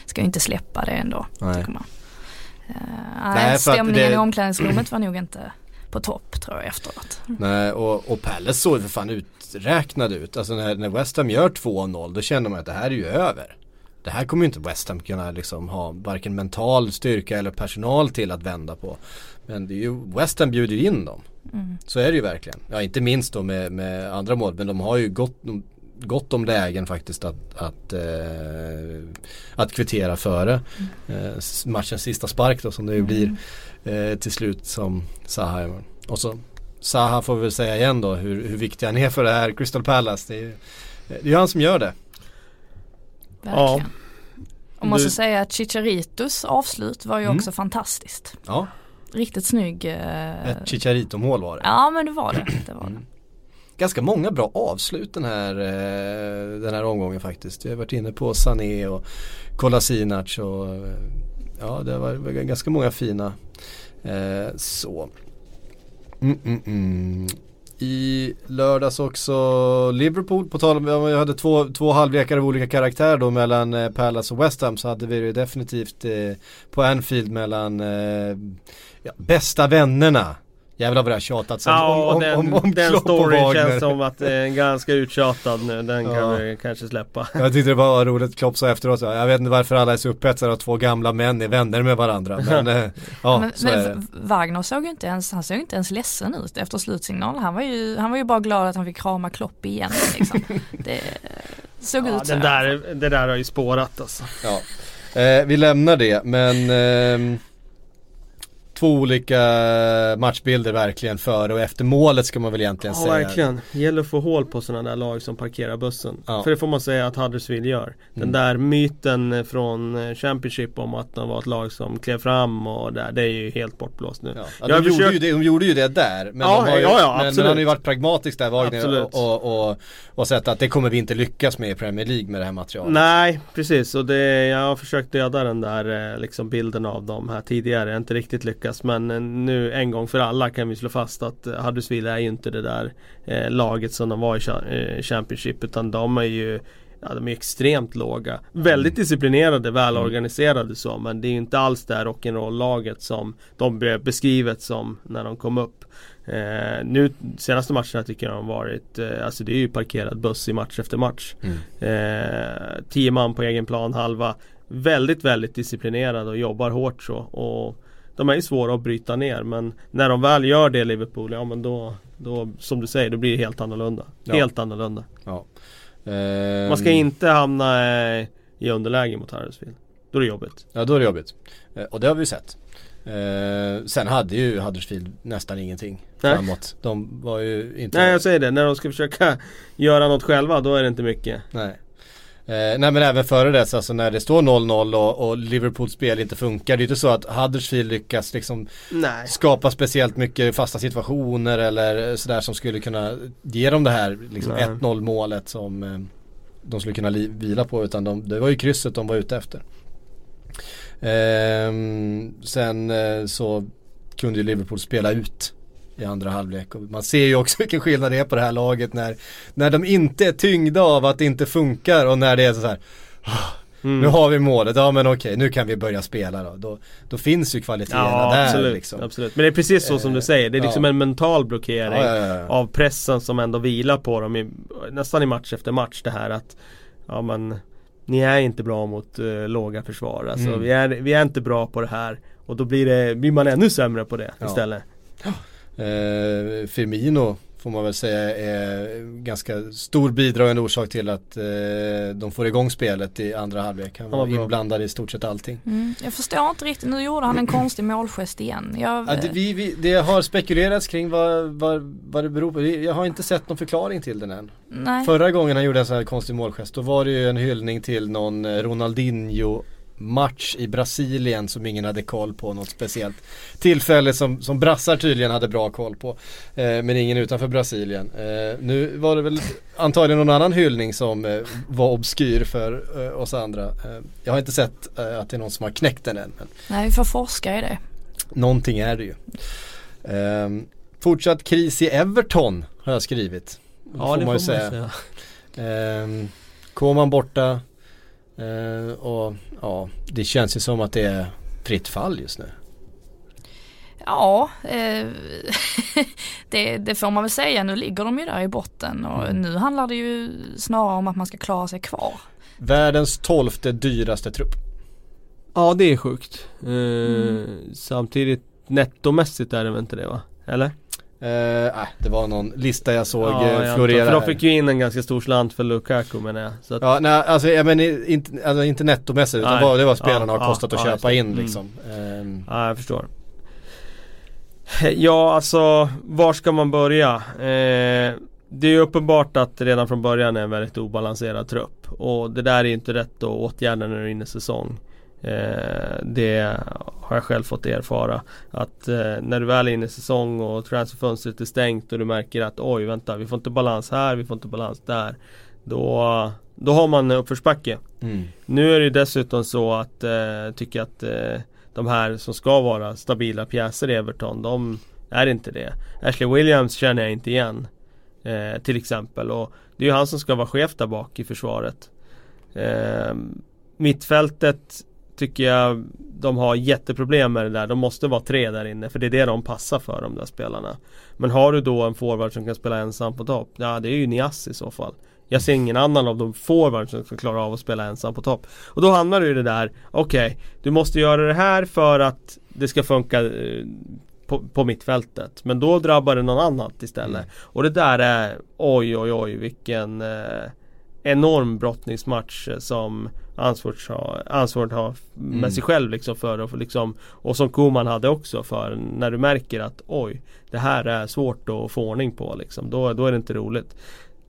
ska inte släppa det ändå, Nej. tycker man. Eh, Nej, att stämningen det- i omklädningsrummet var nog inte på topp tror jag efteråt. Nej, och, och Palace såg för fan uträknad ut. Alltså när, när West Ham gör 2-0 då känner man att det här är ju över. Det här kommer ju inte West Ham kunna liksom ha varken mental styrka eller personal till att vända på. Men det är ju, West Ham bjuder ju in dem. Så är det ju verkligen. Ja inte minst då med, med andra mål men de har ju gott, gott om lägen faktiskt att, att, eh, att kvittera före eh, s- matchens sista spark då som det ju blir eh, till slut som Zaha gör. Och så Zaha får vi väl säga igen då hur, hur viktig han är för det här Crystal Palace. Det är ju det är han som gör det. Verkligen. Och måste Du- säga att Chicharitos avslut var ju Mm. också fantastiskt. Ja, Riktigt snygg. eh, ett Chicharito-mål var det. Ja men det var det. det, var det. Mm. Ganska många bra avslut den här, eh, den här omgången faktiskt. Vi har varit inne på Sané och Kolasinac och eh, ja det var, ganska många fina. Eh, så. Mm, mm, mm. I lördags också Liverpool, på tal om, jag hade två, två halvlekar av olika karaktär då mellan eh, Palace och West Ham så hade vi det definitivt eh, på Anfield mellan eh, ja, bästa vännerna. Jävlar vad det har tjatats om, Ja, om, om, den, om, om den Klopp och storyn känns som att den är ganska uttjatad nu. Den kan Ja. vi kanske släppa. Jag tyckte det var roligt, Klopp sa efteråt, så, jag vet inte varför alla är så upphetsade och två gamla män är vänner med varandra. Men eh, ja, men så är men det. V- Wagner såg ju inte ens, han såg inte ens ledsen ut efter slutsignal. Han var ju, han var ju bara glad att han fick krama Klopp igen liksom. Det såg Ja, ut så. den där, det där har ju spårat alltså. Ja. Eh, vi lämnar det men ehm, Två olika matchbilder verkligen före och efter målet ska man väl egentligen Ja säga. verkligen. Gäller att få hål på sådana där lag som parkerar bussen. Ja. För det får man säga att Huddersfield gör. Den Mm. där myten från eh, Championship om att de var ett lag som klev fram och där, det är ju helt bortblåst nu. Ja, Jag de, gjorde försökt- ju det, de gjorde ju det där. Men, Ja, de har ju, ja, ja, men, men absolut. han har ju varit pragmatisk där Wagner Absolut. och, och, och, och sett att det kommer vi inte lyckas med i Premier League med det här materialet. Nej, precis. Och det, jag har försökt döda den där eh, liksom bilden av dem här tidigare. Jag har inte riktigt lyckats. Men eh, nu en gång för alla kan vi slå fast att eh, Huddersfield är ju inte det där eh, laget som de var i cha- Championship. Utan de är ju Ja, de är extremt låga. Väldigt disciplinerade, välorganiserade så men det är ju inte alls det här rock'n'roll-laget som de blev beskrivet som när de kom upp. Eh, nu senaste matcherna tycker jag de har varit, eh, alltså det är ju parkerad buss i match efter match. Mm. Eh, tio man på egen plan halva. Väldigt, väldigt disciplinerade och jobbar hårt så. Och de är ju svåra att bryta ner men när de väl gör det Liverpool, ja men då, då som du säger, då blir det helt annorlunda. Ja. Helt annorlunda. Ja. Ehm, Man ska inte hamna eh, i underläge mot Huddersfield. Då är det jobbigt. Ja då är det jobbigt. Eh, och det har vi ju sett. Eh, sen hade ju Huddersfield nästan ingenting Nej. framåt. De var ju inte... Nej jag säger det, när de ska försöka göra något själva då är det inte mycket. Nej. Eh, nej men även före dess, alltså när det står 0-0 och, och Liverpools spel inte funkar. Det är ju inte så att Huddersfield lyckas liksom Nej. skapa speciellt mycket fasta situationer eller sådär som skulle kunna ge dem det här liksom Nej. 1-0 målet som eh, de skulle kunna vila på utan de, det var ju krysset de var ute efter. Ehm, sen eh, så kunde ju Liverpool spela ut i andra halvlek och man ser ju också vilken skillnad det är på det här laget när, när de inte är tyngda av att det inte funkar och när det är så här "Ah, Mm. Nu har vi målet, ja men okej nu kan vi börja spela då. Då, då finns ju kvaliteterna Ja där absolut, liksom. absolut. Men det är precis så som du säger. Det är liksom ja. en mental blockering Ja, av pressen som ändå vilar på dem i, nästan i match efter match. Det här att ja men ni är inte bra mot eh, låga försvar. Alltså, Mm. vi, är, vi är inte bra på det här. Och då blir, det, blir man ännu sämre på det istället. Eh, Firmino får man väl säga är ganska stor bidragande orsak till att eh, de får igång spelet i andra halvlek. Han var inblandad i stort sett allting. Mm, jag förstår inte riktigt, nu gjorde han en konstig målgest igen. Jag, Ja, det, vi, vi, det har spekulerats kring vad, vad, vad det beror på. Jag har inte sett någon förklaring till den än. nej. Förra gången han gjorde en sån här konstig målgest då var det ju en hyllning till någon eh, Ronaldinho match i Brasilien som ingen hade koll på något speciellt tillfälle som, som brassar tydligen hade bra koll på. Eh, men ingen utanför Brasilien. Eh, nu var det väl antagligen någon annan hyllning som eh, var obskyr för eh, oss andra. Eh, jag har inte sett eh, att det är någon som har knäckt den än. Men nej, vi får forska i det. någonting är det ju. Eh, fortsatt kris i Everton har jag skrivit. Ja det får man ju säga. Ehm, Koman borta Ehm, och ja, det känns ju som att det är fritt fall just nu. Ja, eh, det, det får man väl säga. Nu ligger de ju där i botten och Mm. nu handlar det ju snarare om att man ska klara sig kvar. Världens tolfte dyraste trupp. Ja det är sjukt. Eh, Mm. Samtidigt nettomässigt är det väl inte det va? Eller? Eh, äh, det var någon lista jag såg ja, eh, florera För de fick ju in en ganska stor slant för Lukaku menar jag. Så att, Ja, nej, alltså, jag men, inte, alltså inte nettomässigt utan Nej. vad det var spelarna Ja, har kostat ja, att ja, köpa in. Mm. liksom. Ehm, Ja, jag förstår. Ja, alltså var ska man börja? Eh, det är ju uppenbart att redan från början är en väldigt obalanserad trupp. Och det där är inte rätt att åtgärda när du är inne i säsong. Eh, det har jag själv fått erfara. Att eh, när du väl är inne i säsong och transferfönstret är stängt och du märker att oj vänta vi får inte balans här, vi får inte balans där. Då, då har man uppförsbacke. mm. Nu är det dessutom så att eh, tycker jag att eh, de här som ska vara stabila pjäser i Everton, de är inte det. Ashley Williams känner jag inte igen. Eh, till exempel. Och det är ju han som ska vara chef där bak i försvaret. Eh, mittfältet tycker jag de har jätteproblem med det där. De måste vara tre där inne för det är det de passar för de där spelarna. Men har du då en forward som kan spela ensam på topp? Ja det är ju Nias i så fall. Jag ser ingen annan av de forwards som ska klara av att spela ensam på topp. Och då hamnar du i det där, okej, du måste göra det här för att det ska funka eh, på, på mittfältet. Men då drabbar det någon annat istället. Och det där är, oj oj oj vilken eh, enorm brottningsmatch eh, som Ansvart har, Ansvart har med Mm. sig själv liksom för att liksom Och som Koman hade också för när du märker att oj Det här är svårt att få ordning på liksom. Då, då är det inte roligt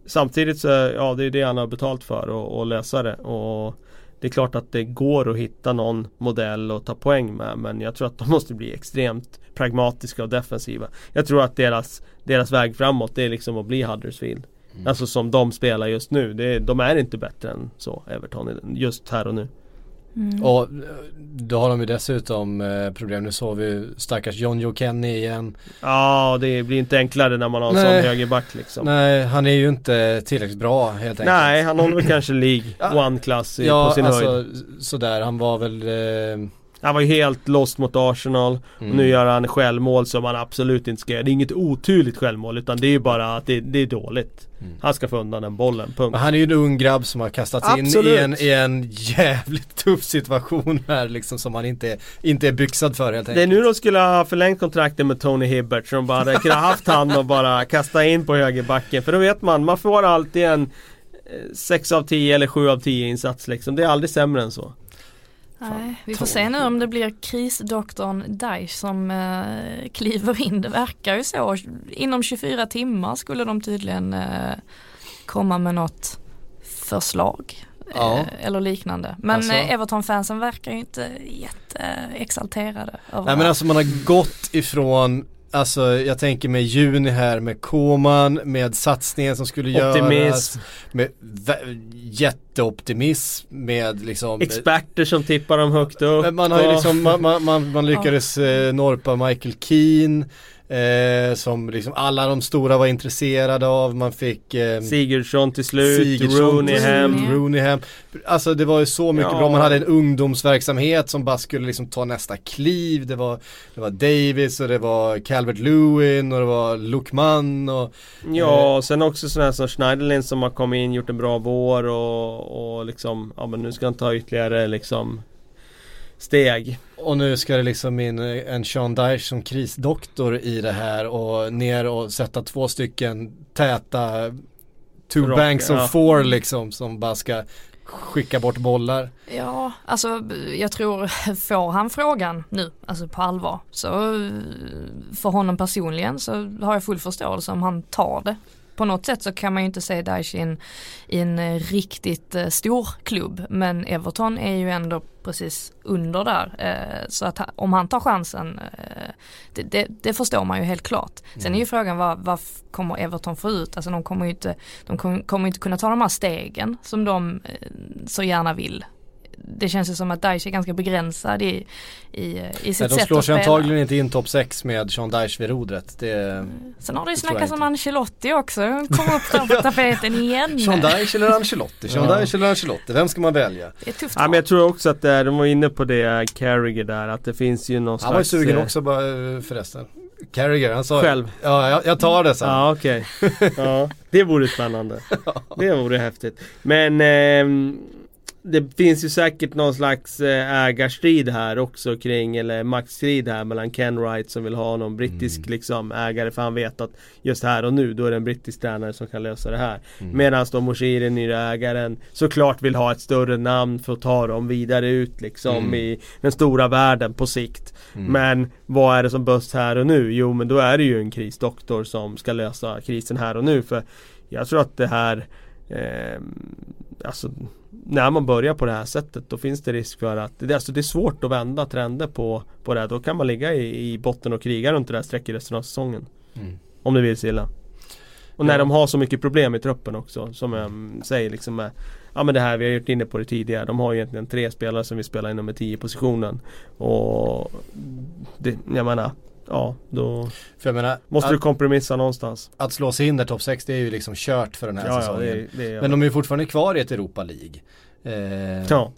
Samtidigt så, ja det är det han har betalt för och, och lösa det och Det är klart att det går att hitta någon modell och ta poäng med men jag tror att de måste bli extremt pragmatiska och defensiva Jag tror att deras, deras väg framåt det är liksom att bli Huddersfield Alltså som de spelar just nu. Det, de är inte bättre än så, Everton, just här och nu. Mm. Och eh, då har de ju dessutom eh, problem. Nu såg vi stackars John Joe Kenny igen. Ja, det blir inte enklare när man har en sån högerback liksom. Nej, han är ju inte tillräckligt bra helt enkelt. Nej, han håller väl kanske League Ja. One-klass Ja, på sin höjd. alltså sådär. Han var väl... Eh, Han var ju helt lost mot Arsenal. Mm. Och nu gör han självmål som han absolut inte ska göra. Det är inget otydligt självmål utan det är ju bara att det, det är dåligt. Mm. Han ska få undan den bollen, punkt. Men han är ju en ung grabb som har kastats in i Absolut. en, i en jävligt tuff situation här liksom som han inte, inte är byxad för helt Det är enkelt. nu de skulle ha förlängt kontraktet med Tony Hibbert så de bara hade kunnat haft han och bara kasta in på högerbacken. För då vet man, man får alltid en 6 av 10 eller 7 av 10 insats liksom. Det är aldrig sämre än så. Nej, vi får se nu om det blir krisdoktorn Daesh som eh, kliver in. Det verkar ju så. Inom 24 timmar skulle de tydligen eh, komma med något förslag. Ja. Eh, eller liknande. Men Alltså. Everton-fansen verkar ju inte jätteexalterade. Nej men alltså man har gått ifrån Alltså jag tänker med juni här med Koman, med satsningen som skulle göras Optimism. Med vä- jätteoptimism, med liksom Experter som tippar dem högt upp. Man har ju liksom, man, man, man, man lyckades eh, norpa Michael Keane Eh, som liksom alla de stora var intresserade av. Man fick eh, Sigurdsson till slut, Sigurdsson, Rooney hem. Rooney. Rooney hem. Alltså det var ju så mycket Ja. bra. Man hade en ungdomsverksamhet som bara skulle liksom ta nästa kliv. Det var, det var Davis och det var Calvert Lewin och det var Lukman och Ja, och sen också sådana här som Schneiderlin som har kommit in, gjort en bra vår och, och liksom, ja men nu ska han ta ytterligare liksom steg. Och nu ska det liksom in eh, en Sean Dyche som krisdoktor i det här och ner och sätta två stycken täta two Rock, banks of ja. four liksom som bara ska skicka bort bollar. Ja, alltså jag tror, får han frågan nu, alltså på allvar, så eh, för honom personligen så har jag full förståelse om han tar det. På något sätt så kan man ju inte se Daesh i en, i en eh, riktigt eh, stor klubb, men Everton är ju ändå precis under där. Eh, så att om han tar chansen, eh, det, det, det förstår man ju helt klart. Sen är ju frågan vad, vad kommer Everton få ut? Alltså de kommer ju inte, de kommer, kommer inte kunna ta de här stegen som de eh, så gärna vill. Det känns ju som att Daesh är ganska begränsad i, i, i sitt Nej, de sätt slår sig spela. antagligen inte in topp 6 med Sean Dyche vid rodret. Det, Sen har det ju snackats om inte. Ancelotti också, kom upp där på tapeten igen. Sean Dyche eller Ancelotti? Sean Ja. Dyche eller Ancelotti? Vem ska man välja? Det är tufft Ja men jag tror också att det är, de var inne på det, Carragher där, att det finns ju någon Han var ju slags... sugen eh, också bara, eh, förresten. Carragher, han sa Själv? Ja, jag, jag tar det sen. Ja okej. ja, det vore spännande. Det vore häftigt. Men ehm, det finns ju säkert någon slags eh, ägarstrid här också kring, eller maktstrid här mellan Ken Wright som vill ha någon brittisk Mm. liksom ägare för han vet att just här och nu då är det en brittisk tränare som kan lösa det här. Mm. Medan då Moshiri, nya ägaren, såklart vill ha ett större namn för att ta dem vidare ut liksom Mm. i den stora världen på sikt. Mm. Men vad är det som behövs här och nu? Jo men då är det ju en krisdoktor som ska lösa krisen här och nu för jag tror att det här eh, Alltså när man börjar på det här sättet då finns det risk för att det, alltså, det är svårt att vända trender på, på det här. Då kan man ligga i, i botten och kriga runt det där strecket resten av säsongen. Mm. Om det vill sig illa. Och när Ja. de har så mycket problem i truppen också som jag säger liksom med Ja men det här, vi har gjort inne på det tidigare. De har ju egentligen tre spelare som vill spela i nummer 10 positionen. Och det, jag menar Ja, då För jag menar, måste att, du kompromissa någonstans. att slå sig in där topp 6 det är ju liksom kört för den här Ja, ja, säsongen. det, det är Men de är ju fortfarande kvar i ett Europa League. Eh, Ja,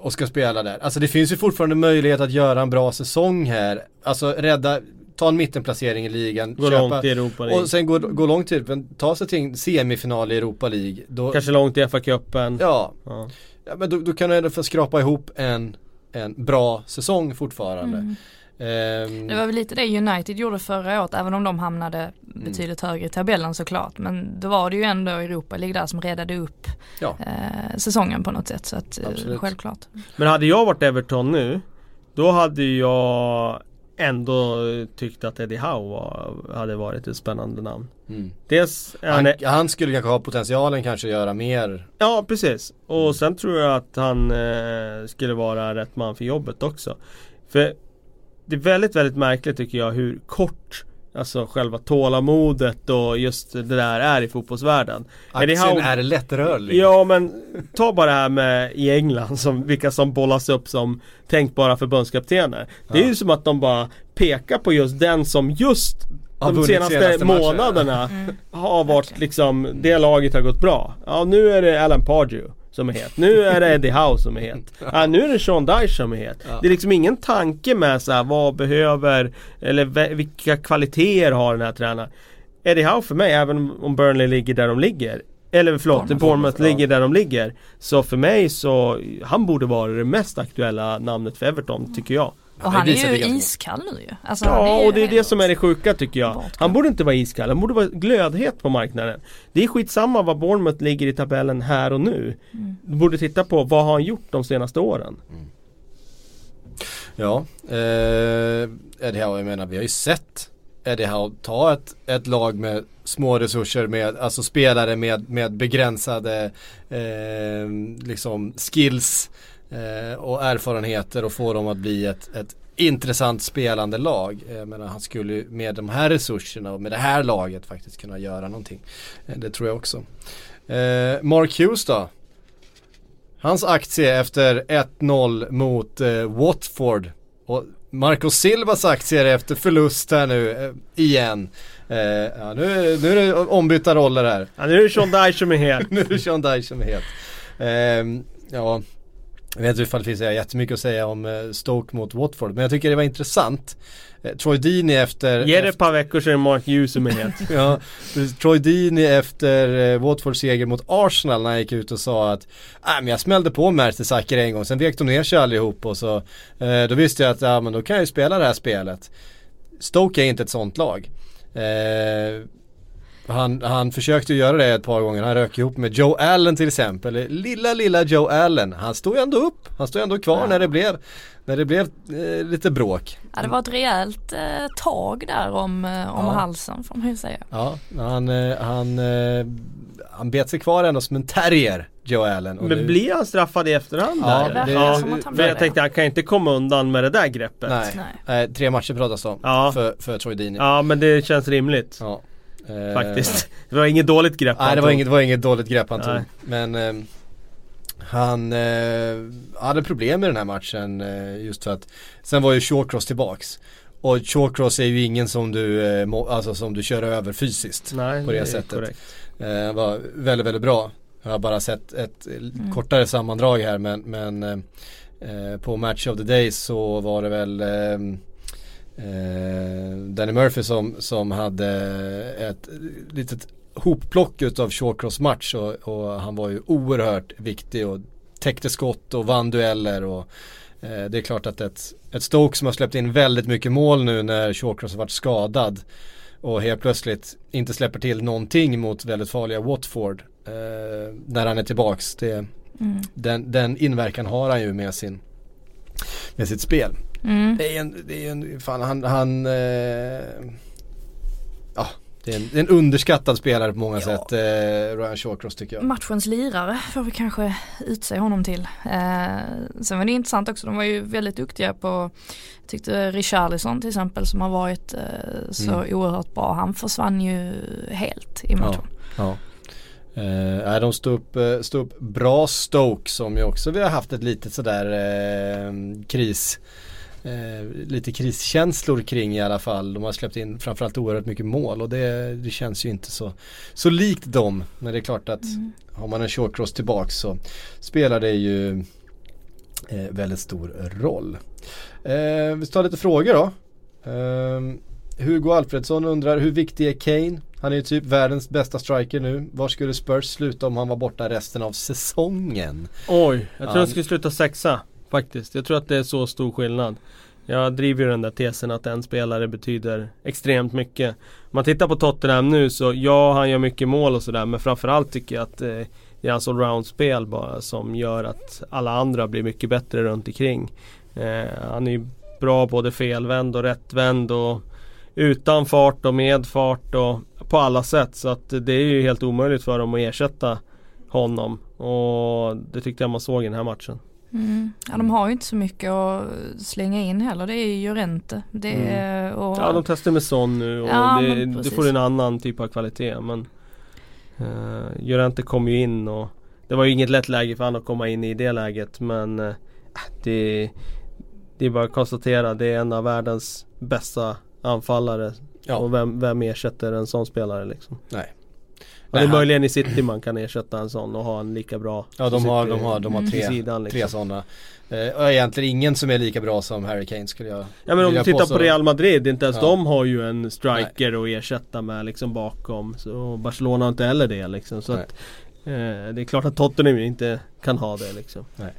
och ska spela där. Alltså det finns ju fortfarande möjlighet att göra en bra säsong här. Alltså rädda, ta en mittenplacering i ligan. gå långt i Europa League. och sen gå, gå långt till, men ta sig till en semifinal i Europa League. Då, Kanske långt i FA-cupen. Ja, Ja. ja, men då, då kan du ändå få skrapa ihop en, en bra säsong fortfarande. Mm. Ehm, Det var väl lite det United gjorde förra året, även om de hamnade betydligt högre i tabellen såklart. Men då var det ju ändå Europa League där som räddade upp Ja. eh, säsongen på något sätt. Så att, eh, Absolut. självklart. Men hade jag varit Everton nu Då hade jag ändå tyckt att Eddie Howe var, hade varit ett spännande namn. Mm. Dels han, Han, är, han skulle kanske ha potentialen kanske att göra mer. Ja precis. Och sen tror jag att han eh, skulle vara rätt man för jobbet också. För det är väldigt, väldigt märkligt tycker jag hur kort Alltså själva tålamodet och just det där är i fotbollsvärlden. Aktien Howe- är lättrörlig. Ja men ta bara det här med i England, som, vilka som bollas upp som tänkbara förbundskaptener. Det är Ja. ju som att de bara pekar på just den som just de senaste, senaste månaderna Mm. har varit liksom, det laget har gått bra. Ja nu är det Alan Pardew som är het. Nu är det Eddie Howe som är het. Ja, nu är det Sean Dyche som är het. Ja. Det är liksom ingen tanke med så här, vad behöver, eller vilka kvaliteter har den här tränaren. Eddie Howe för mig, även om Burnley ligger där de ligger eller förlåt, Bournemouth. Bournemouth Ja. ligger där de ligger Så för mig så, han borde vara det mest aktuella namnet för Everton tycker jag Och Han han är ju iskall nu ju. Alltså, Ja ju och det är det som är det sjuka tycker jag. Han borde inte vara iskall, han borde vara glödhet på marknaden Det är skitsamma var Bournemouth ligger i tabellen här och nu Mm. Du borde titta på vad har han gjort de senaste åren Ja, eh, Eddie Howe, jag menar vi har ju sett Eddie Howe ta ett, ett lag med små resurser med, alltså spelare med, med begränsade eh, liksom skills eh, och erfarenheter och få dem att bli ett, ett intressant spelande lag. Jag menar han skulle med de här resurserna och med det här laget faktiskt kunna göra någonting. Eh, det tror jag också. Eh, Mark Hughes då? Hans aktie efter 1-0 mot eh, Watford. Och Marco Silvas aktier efter förlust här nu eh, igen. Eh, ja, nu, nu är det ombytta roller här. Ja, nu är det Sean Dyche som är het. nu är det Sean Dyche som är het. Eh, ja, jag vet inte ifall det finns jättemycket att säga om eh, Stoke mot Watford. Men jag tycker det var intressant. Eh, Troy Deeney efter... Ge det ett par veckor så är det Mark Hughes är het. ja, Troy Deeney efter eh, Watfords seger mot Arsenal när han gick ut och sa att äh, men jag smällde på Mertesacker en gång, sen vek de ner sig allihop och så eh, Då visste jag att ja, men då kan jag ju spela det här spelet. Stoke är inte ett sånt lag. Eh, han, han försökte göra det ett par gånger, han rök ihop med Joe Allen till exempel. Lilla lilla Joe Allen, han stod ändå upp, han stod ändå kvar ja. när det blev när det blev eh, lite bråk. Ja det var ett rejält eh, tag där om, eh, om ja. halsen får man ju säga. Ja, han, eh, han, eh, han bet sig kvar ändå som en terrier, Joe Allen. Men nu... blir han straffad i efterhand ja, där? Det, ja, för jag tänkte han kan inte komma undan med det där greppet. Nej, Nej. tre matcher pratas om ja. för, för Troy Deeney. Ja men det känns rimligt. Ja. Faktiskt. Det var inget dåligt grepp Nej det var inget, det var inget dåligt grepp han tog. Men eh, han eh, hade problem med den här matchen eh, just för att Sen var ju Shawcross tillbaks Och Shawcross är ju ingen som du, eh, må, alltså som du kör över fysiskt Nej, På det, det sättet eh, var väldigt, väldigt bra Jag har bara sett ett mm. kortare sammandrag här men, men eh, eh, På Match of the Day så var det väl eh, Danny Murphy som, som hade ett litet hopplock utav Shawcross match och, och, han var ju oerhört viktig och täckte skott och vann dueller och eh, det är klart att ett, ett Stoke som har släppt in väldigt mycket mål nu när Shawcross har varit skadad och helt plötsligt inte släpper till någonting mot väldigt farliga Watford eh, när han är tillbaks. Det, mm. den, den inverkan har han ju med sin med sitt spel. Mm. Det är en, det är en, fan han, han eh, ja det är, en, det är en underskattad spelare på många ja. sätt, eh, Ryan Shawcross tycker jag. Matchens lirare får vi kanske utse honom till. Eh, sen var det intressant också, de var ju väldigt duktiga på, jag tyckte Richarlison till exempel som har varit eh, så mm. oerhört bra, han försvann ju helt i matchen. Ja, ja. Eh, de stod upp, eh, stod upp bra Stoke som ju också vi har haft ett litet sådär eh, kris eh, lite kriskänslor kring i alla fall. De har släppt in framförallt oerhört mycket mål och det, det känns ju inte så, så likt dem. Men det är klart att mm. har man en shortcross tillbaks så spelar det ju eh, väldigt stor roll. Eh, vi tar lite frågor då. Eh, Hugo Alfredsson undrar hur viktig är Kane? Han är ju typ världens bästa striker nu. Var skulle Spurs sluta om han var borta resten av säsongen? Oj, jag tror han skulle sluta sexa. Faktiskt. Jag tror att det är så stor skillnad. Jag driver ju den där tesen att en spelare betyder extremt mycket. Om man tittar på Tottenham nu så ja, han gör mycket mål och sådär men framförallt tycker jag att eh, det är hans allround-spel bara som gör att alla andra blir mycket bättre runt omkring. Eh, han är ju bra både felvänd och rättvänd och utan fart och med fart och på alla sätt. Så att det är ju helt omöjligt för dem att ersätta honom. Och det tyckte jag man såg i den här matchen. Mm. Ja de har ju inte så mycket att slänga in heller. Det är ju ränte. Det mm. och... Ja de testar med sån nu och ja, det, det, får en annan typ av kvalitet. Men uh, Jorente kom ju in och det var ju inget lätt läge för honom att komma in i det läget men uh, det, det är bara att konstatera det är en av världens bästa anfallare. Ja. Och vem, vem ersätter en sån spelare liksom? Nej. Ja, det är möjligen i City man kan ersätta en sån och ha en lika bra Ja de har, de har, de har tre, sidan, liksom. tre sådana eh, Och egentligen ingen som är lika bra som Harry Kane skulle jag Ja men om du tittar påstå. på Real Madrid, inte ens ja. de har ju en striker Nej. att ersätta med liksom bakom så Barcelona har inte heller det liksom så att eh, Det är klart att Tottenham inte kan ha det liksom Nej,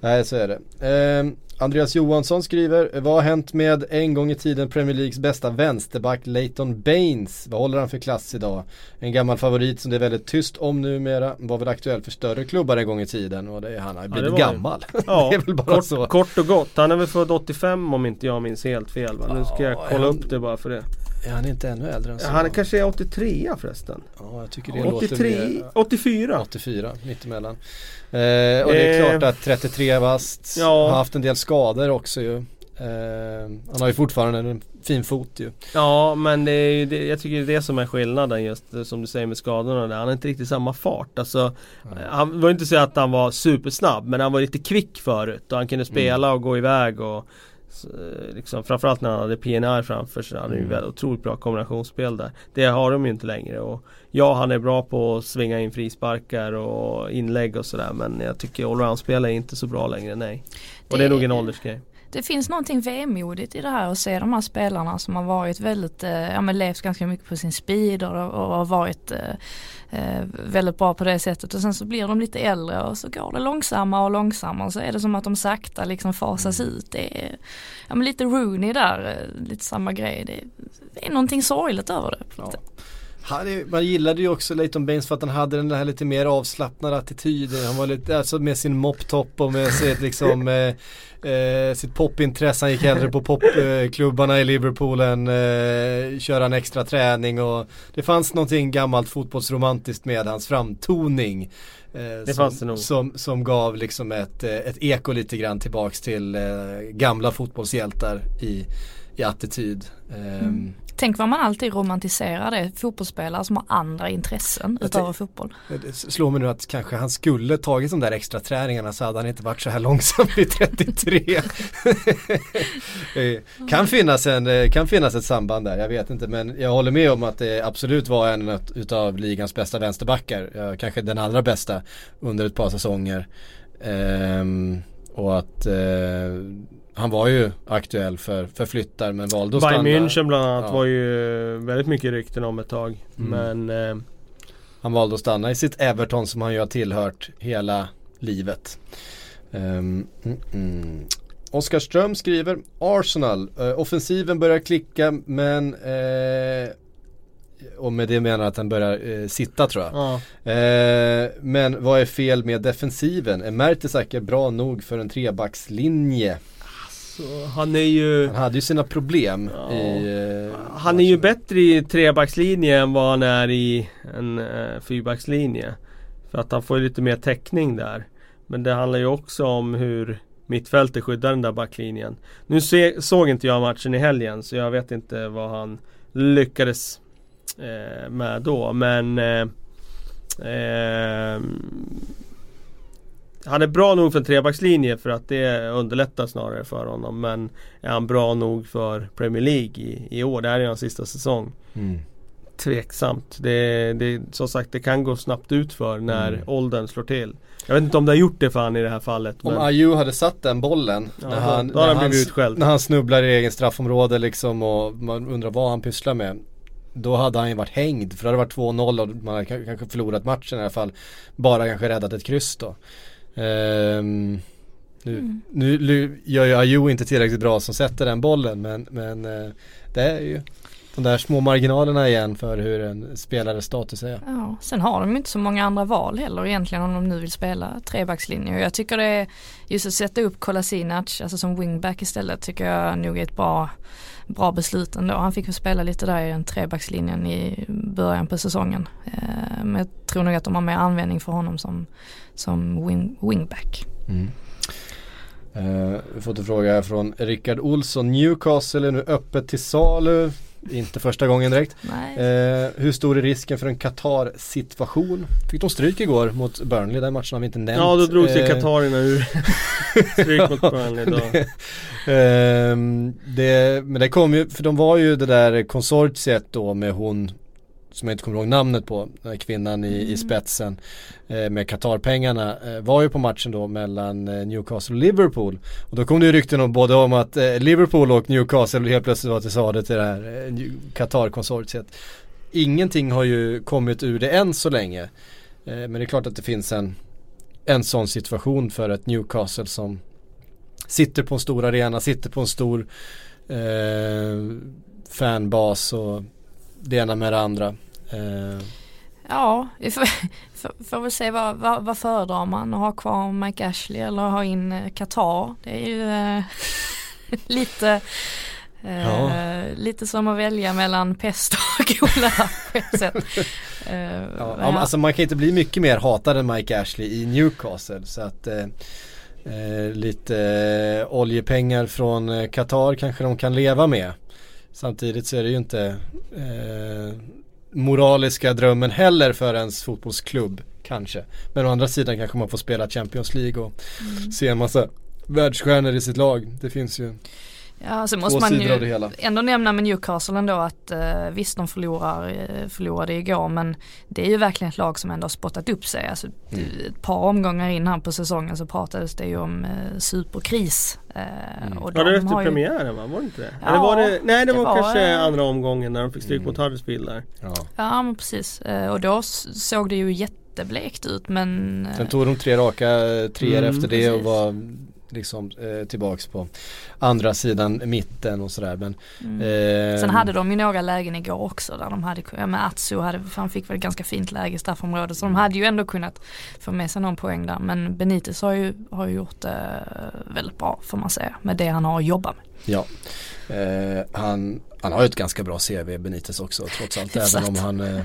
Nej så är det eh, Andreas Johansson skriver, vad har hänt med en gång i tiden Premier Leagues bästa vänsterback Leighton Baines? Vad håller han för klass idag? En gammal favorit som det är väldigt tyst om numera. Var väl aktuell för större klubbar en gång i tiden och det, han har blivit ja, gammal. Ja, det är väl bara kort, så. Kort och gott. Han är väl född 85 om inte jag minns helt fel va? Nu ska jag kolla upp det bara för det. Är han inte ännu äldre än så? Han är kanske är 83 förresten. Ja, jag tycker det 83, låter mer, 84. 84, mittemellan. Eh, och det är klart att 33 vast, ja. har haft en del skador också ju. Eh, han har ju fortfarande en fin fot ju. Ja men det är det, jag tycker det är det som är skillnaden just som du säger med skadorna där. Han har inte riktigt samma fart. Alltså, mm. Han var inte så att han var supersnabb men han var lite kvick förut och han kunde spela mm. och gå iväg och Så, eh, liksom, framförallt när han hade PNR framför sig. Han hade ju Mm. otroligt bra kombinationsspel där. Det har de ju inte längre. Och ja, han är bra på att svinga in frisparkar och inlägg och sådär. Men jag tycker allround-spel är inte så bra längre, nej. Och det är Det- nog en åldersgrej. Det finns någonting vemodigt i det här att se de här spelarna som har varit väldigt, eh, ja men levt ganska mycket på sin speed och, och har varit eh, eh, väldigt bra på det sättet och sen så blir de lite äldre och så går det långsammare och långsammare och så är det som att de sakta liksom fasas ut. Det är ja, men lite Rooney där, eh, lite samma grej. Det, det är någonting sorgligt över det. Ja. Han är, man gillade ju också Leighton Baines för att han hade den här lite mer avslappnade attityden. Han var lite, alltså med sin moptop och med sitt liksom eh, eh, sitt popintresse. Han gick hellre på popklubbarna i Liverpool än eh, köra en extra träning och det fanns någonting gammalt fotbollsromantiskt med hans framtoning. Eh, Det som, fanns det nog. Som, som gav liksom ett, eh, ett eko lite grann tillbaks till eh, gamla fotbollshjältar i, i attityd. Ehm, Tänk vad man alltid romantiserar det, fotbollsspelare som har andra intressen Jag tänk- fotboll. Det slår mig nu att kanske han skulle tagit de där extra träningarna så hade han inte varit så här långsam vid 33. Eh, kan, finnas en, eh, kan finnas ett samband där, jag vet inte men jag håller med om att det absolut var en utav ligans bästa vänsterbackar. Kanske den allra bästa under ett par säsonger. Ehm, och att eh, han var ju aktuell för, för flyttar men valde att stanna. Bayern München bland annat Ja. var ju väldigt mycket rykten om ett tag. Mm. Men eh, Han valde att stanna i sitt Everton som han ju har tillhört hela livet. Um, mm, mm. Oskar Ström skriver Arsenal, eh, offensiven börjar klicka men eh, och med det menar att den börjar eh, sitta tror jag. ja. Eh, men vad är fel med defensiven? Är Mertesacker bra nog för en trebackslinje? Så han är ju Han hade ju sina problem Ja. i eh, Han är ju bättre i trebackslinje än vad han är i en eh, fyrbackslinje. För att han får ju lite mer täckning där. Men det handlar ju också om hur mittfältet skyddar den där backlinjen. Nu se, såg inte jag matchen i helgen så jag vet inte vad han lyckades eh, med då. Men eh, eh, han är bra nog för en trebackslinje för att det underlättar snarare för honom. Men är han bra nog för Premier League i, i år? Det här är hans sista säsong. Mm. Tveksamt. Det, det, som sagt det kan gå snabbt ut för när Mm. åldern slår till. Jag vet inte om det har gjort det för han i det här fallet. Om Men, Ayew hade satt den bollen Ja, när han, då när han s- utskälld. När han snubblar i egen straffområde liksom och man undrar vad han pysslar med. Då hade han ju varit hängd för det hade varit 2-0 och man hade kanske förlorat matchen i alla fall. Bara kanske räddat ett kryss då. Ehm, nu, nu, nu gör ju Ayew inte tillräckligt bra som sätter den bollen men, men eh, det är ju de där små marginalerna igen för hur en spelares status är. Ja, sen har de inte så många andra val heller egentligen om de nu vill spela trebackslinje. Och jag tycker det är just att sätta upp Kolasinac, alltså som wingback istället, tycker jag nog är ett bra, bra beslut ändå. Han fick väl spela lite där i den trebackslinjen i början på säsongen. Eh, men jag tror nog att de har mer användning för honom som, som wing, wingback. Mm. Eh, vi har fått en fråga här från Rickard Olsson. Newcastle är nu öppet till salu. Inte första gången direkt. Nej. Eh, hur stor är risken för en Qatar-situation? Fick de stryk igår mot Burnley, den matchen har vi inte nämnt. ja då drog sig Eh, Katarina ur stryk mot Burnley då. Ehm, det, men det kom ju, för de var ju det där konsortiet då med hon som jag inte kommer ihåg namnet på, kvinnan i, i spetsen eh, med Qatar-pengarna eh, var ju på matchen då mellan eh, Newcastle och Liverpool. Och då kom det ju rykten om både om att eh, Liverpool och Newcastle helt plötsligt var till salu till det här eh, Qatar-konsortiet. Ingenting har ju kommit ur det än så länge. Eh, men det är klart att det finns en, en sån situation för ett Newcastle som sitter på en stor arena, sitter på en stor fanbas och det ena med det andra. Eh, Ja, vi får, får, väl se vad, vad, vad föredrar man? Att ha kvar Mike Ashley eller ha in eh, Qatar? Det är ju eh, lite eh, Ja. Lite som att välja mellan pest och kolera på ett sätt. Eh, ja, ja, alltså man kan inte bli mycket mer hatad än Mike Ashley i Newcastle. Så att eh, lite oljepengar från Qatar kanske de kan leva med. Samtidigt så är det ju inte eh, moraliska drömmen heller för ens fotbollsklubb kanske. Men å andra sidan kanske man får spela Champions League och se en massa världsstjärnor i sitt lag. Det finns ju. Ja, så måste man ju ändå nämna med Newcastle ändå att eh, visst de förlorar, eh, förlorade igår men det är ju verkligen ett lag som ändå har spottat upp sig. Alltså, Mm. Ett par omgångar in här på säsongen så pratades det ju om eh, superkris. Eh, Mm. och Var det de efter ju- premiären va? Var det inte det? Ja, Eller var det, nej det, det var, var, kanske eh, andra omgången när de fick stryk Mm. mot Huddersfield där. Ja. Ja men precis Eh, och då såg det ju jätteblekt ut men Sen tog de tre raka treor Mm, efter det och precis. var liksom eh, tillbaks på andra sidan mitten och sådär. Men, mm. eh, Sen hade de ju några lägen igår också där de hade, ja men Atsu hade, han fick väl ganska fint läge i straffområdet så de hade ju ändå kunnat få med sig någon poäng där men Benitez har ju, har gjort det väldigt bra får man säga med det han har att jobba med. Ja, eh, han, han har ju ett ganska bra CV Benitez också trots allt. Även om han eh,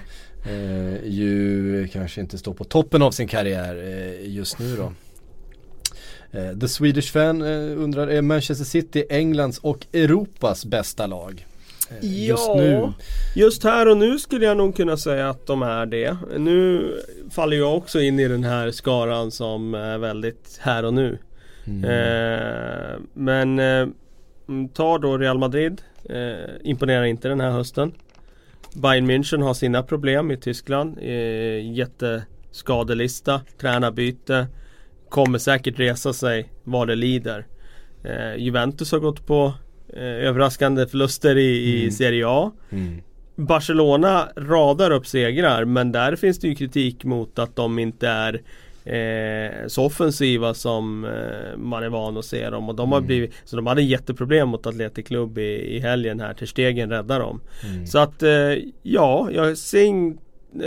eh, ju kanske inte står på toppen av sin karriär eh, just nu då. Eh, The Swedish Fan eh, undrar, är Manchester City Englands och Europas bästa lag? Eh, just Ja. nu. Just här och nu skulle jag nog kunna säga att de är det. Nu faller jag också in i den här skaran som är väldigt här och nu. Mm. Eh, men eh, mm, ta då Real Madrid. Eh, imponerar inte den här hösten. Bayern München har sina problem i Tyskland. Eh, jätteskadelista, tränarbyte. Kommer säkert resa sig vad det lider. Eh, Juventus har gått på eh, överraskande förluster i, i Mm. Serie A. Mm. Barcelona radar upp segrar men där finns det ju kritik mot att de inte är eh, så offensiva som eh, man är van att se dem. Och de har Mm. blivit, så de hade jätteproblem mot Atletic Club i, i helgen här. Ter Stegen räddar dem. Mm. Så att eh, ja, jag ser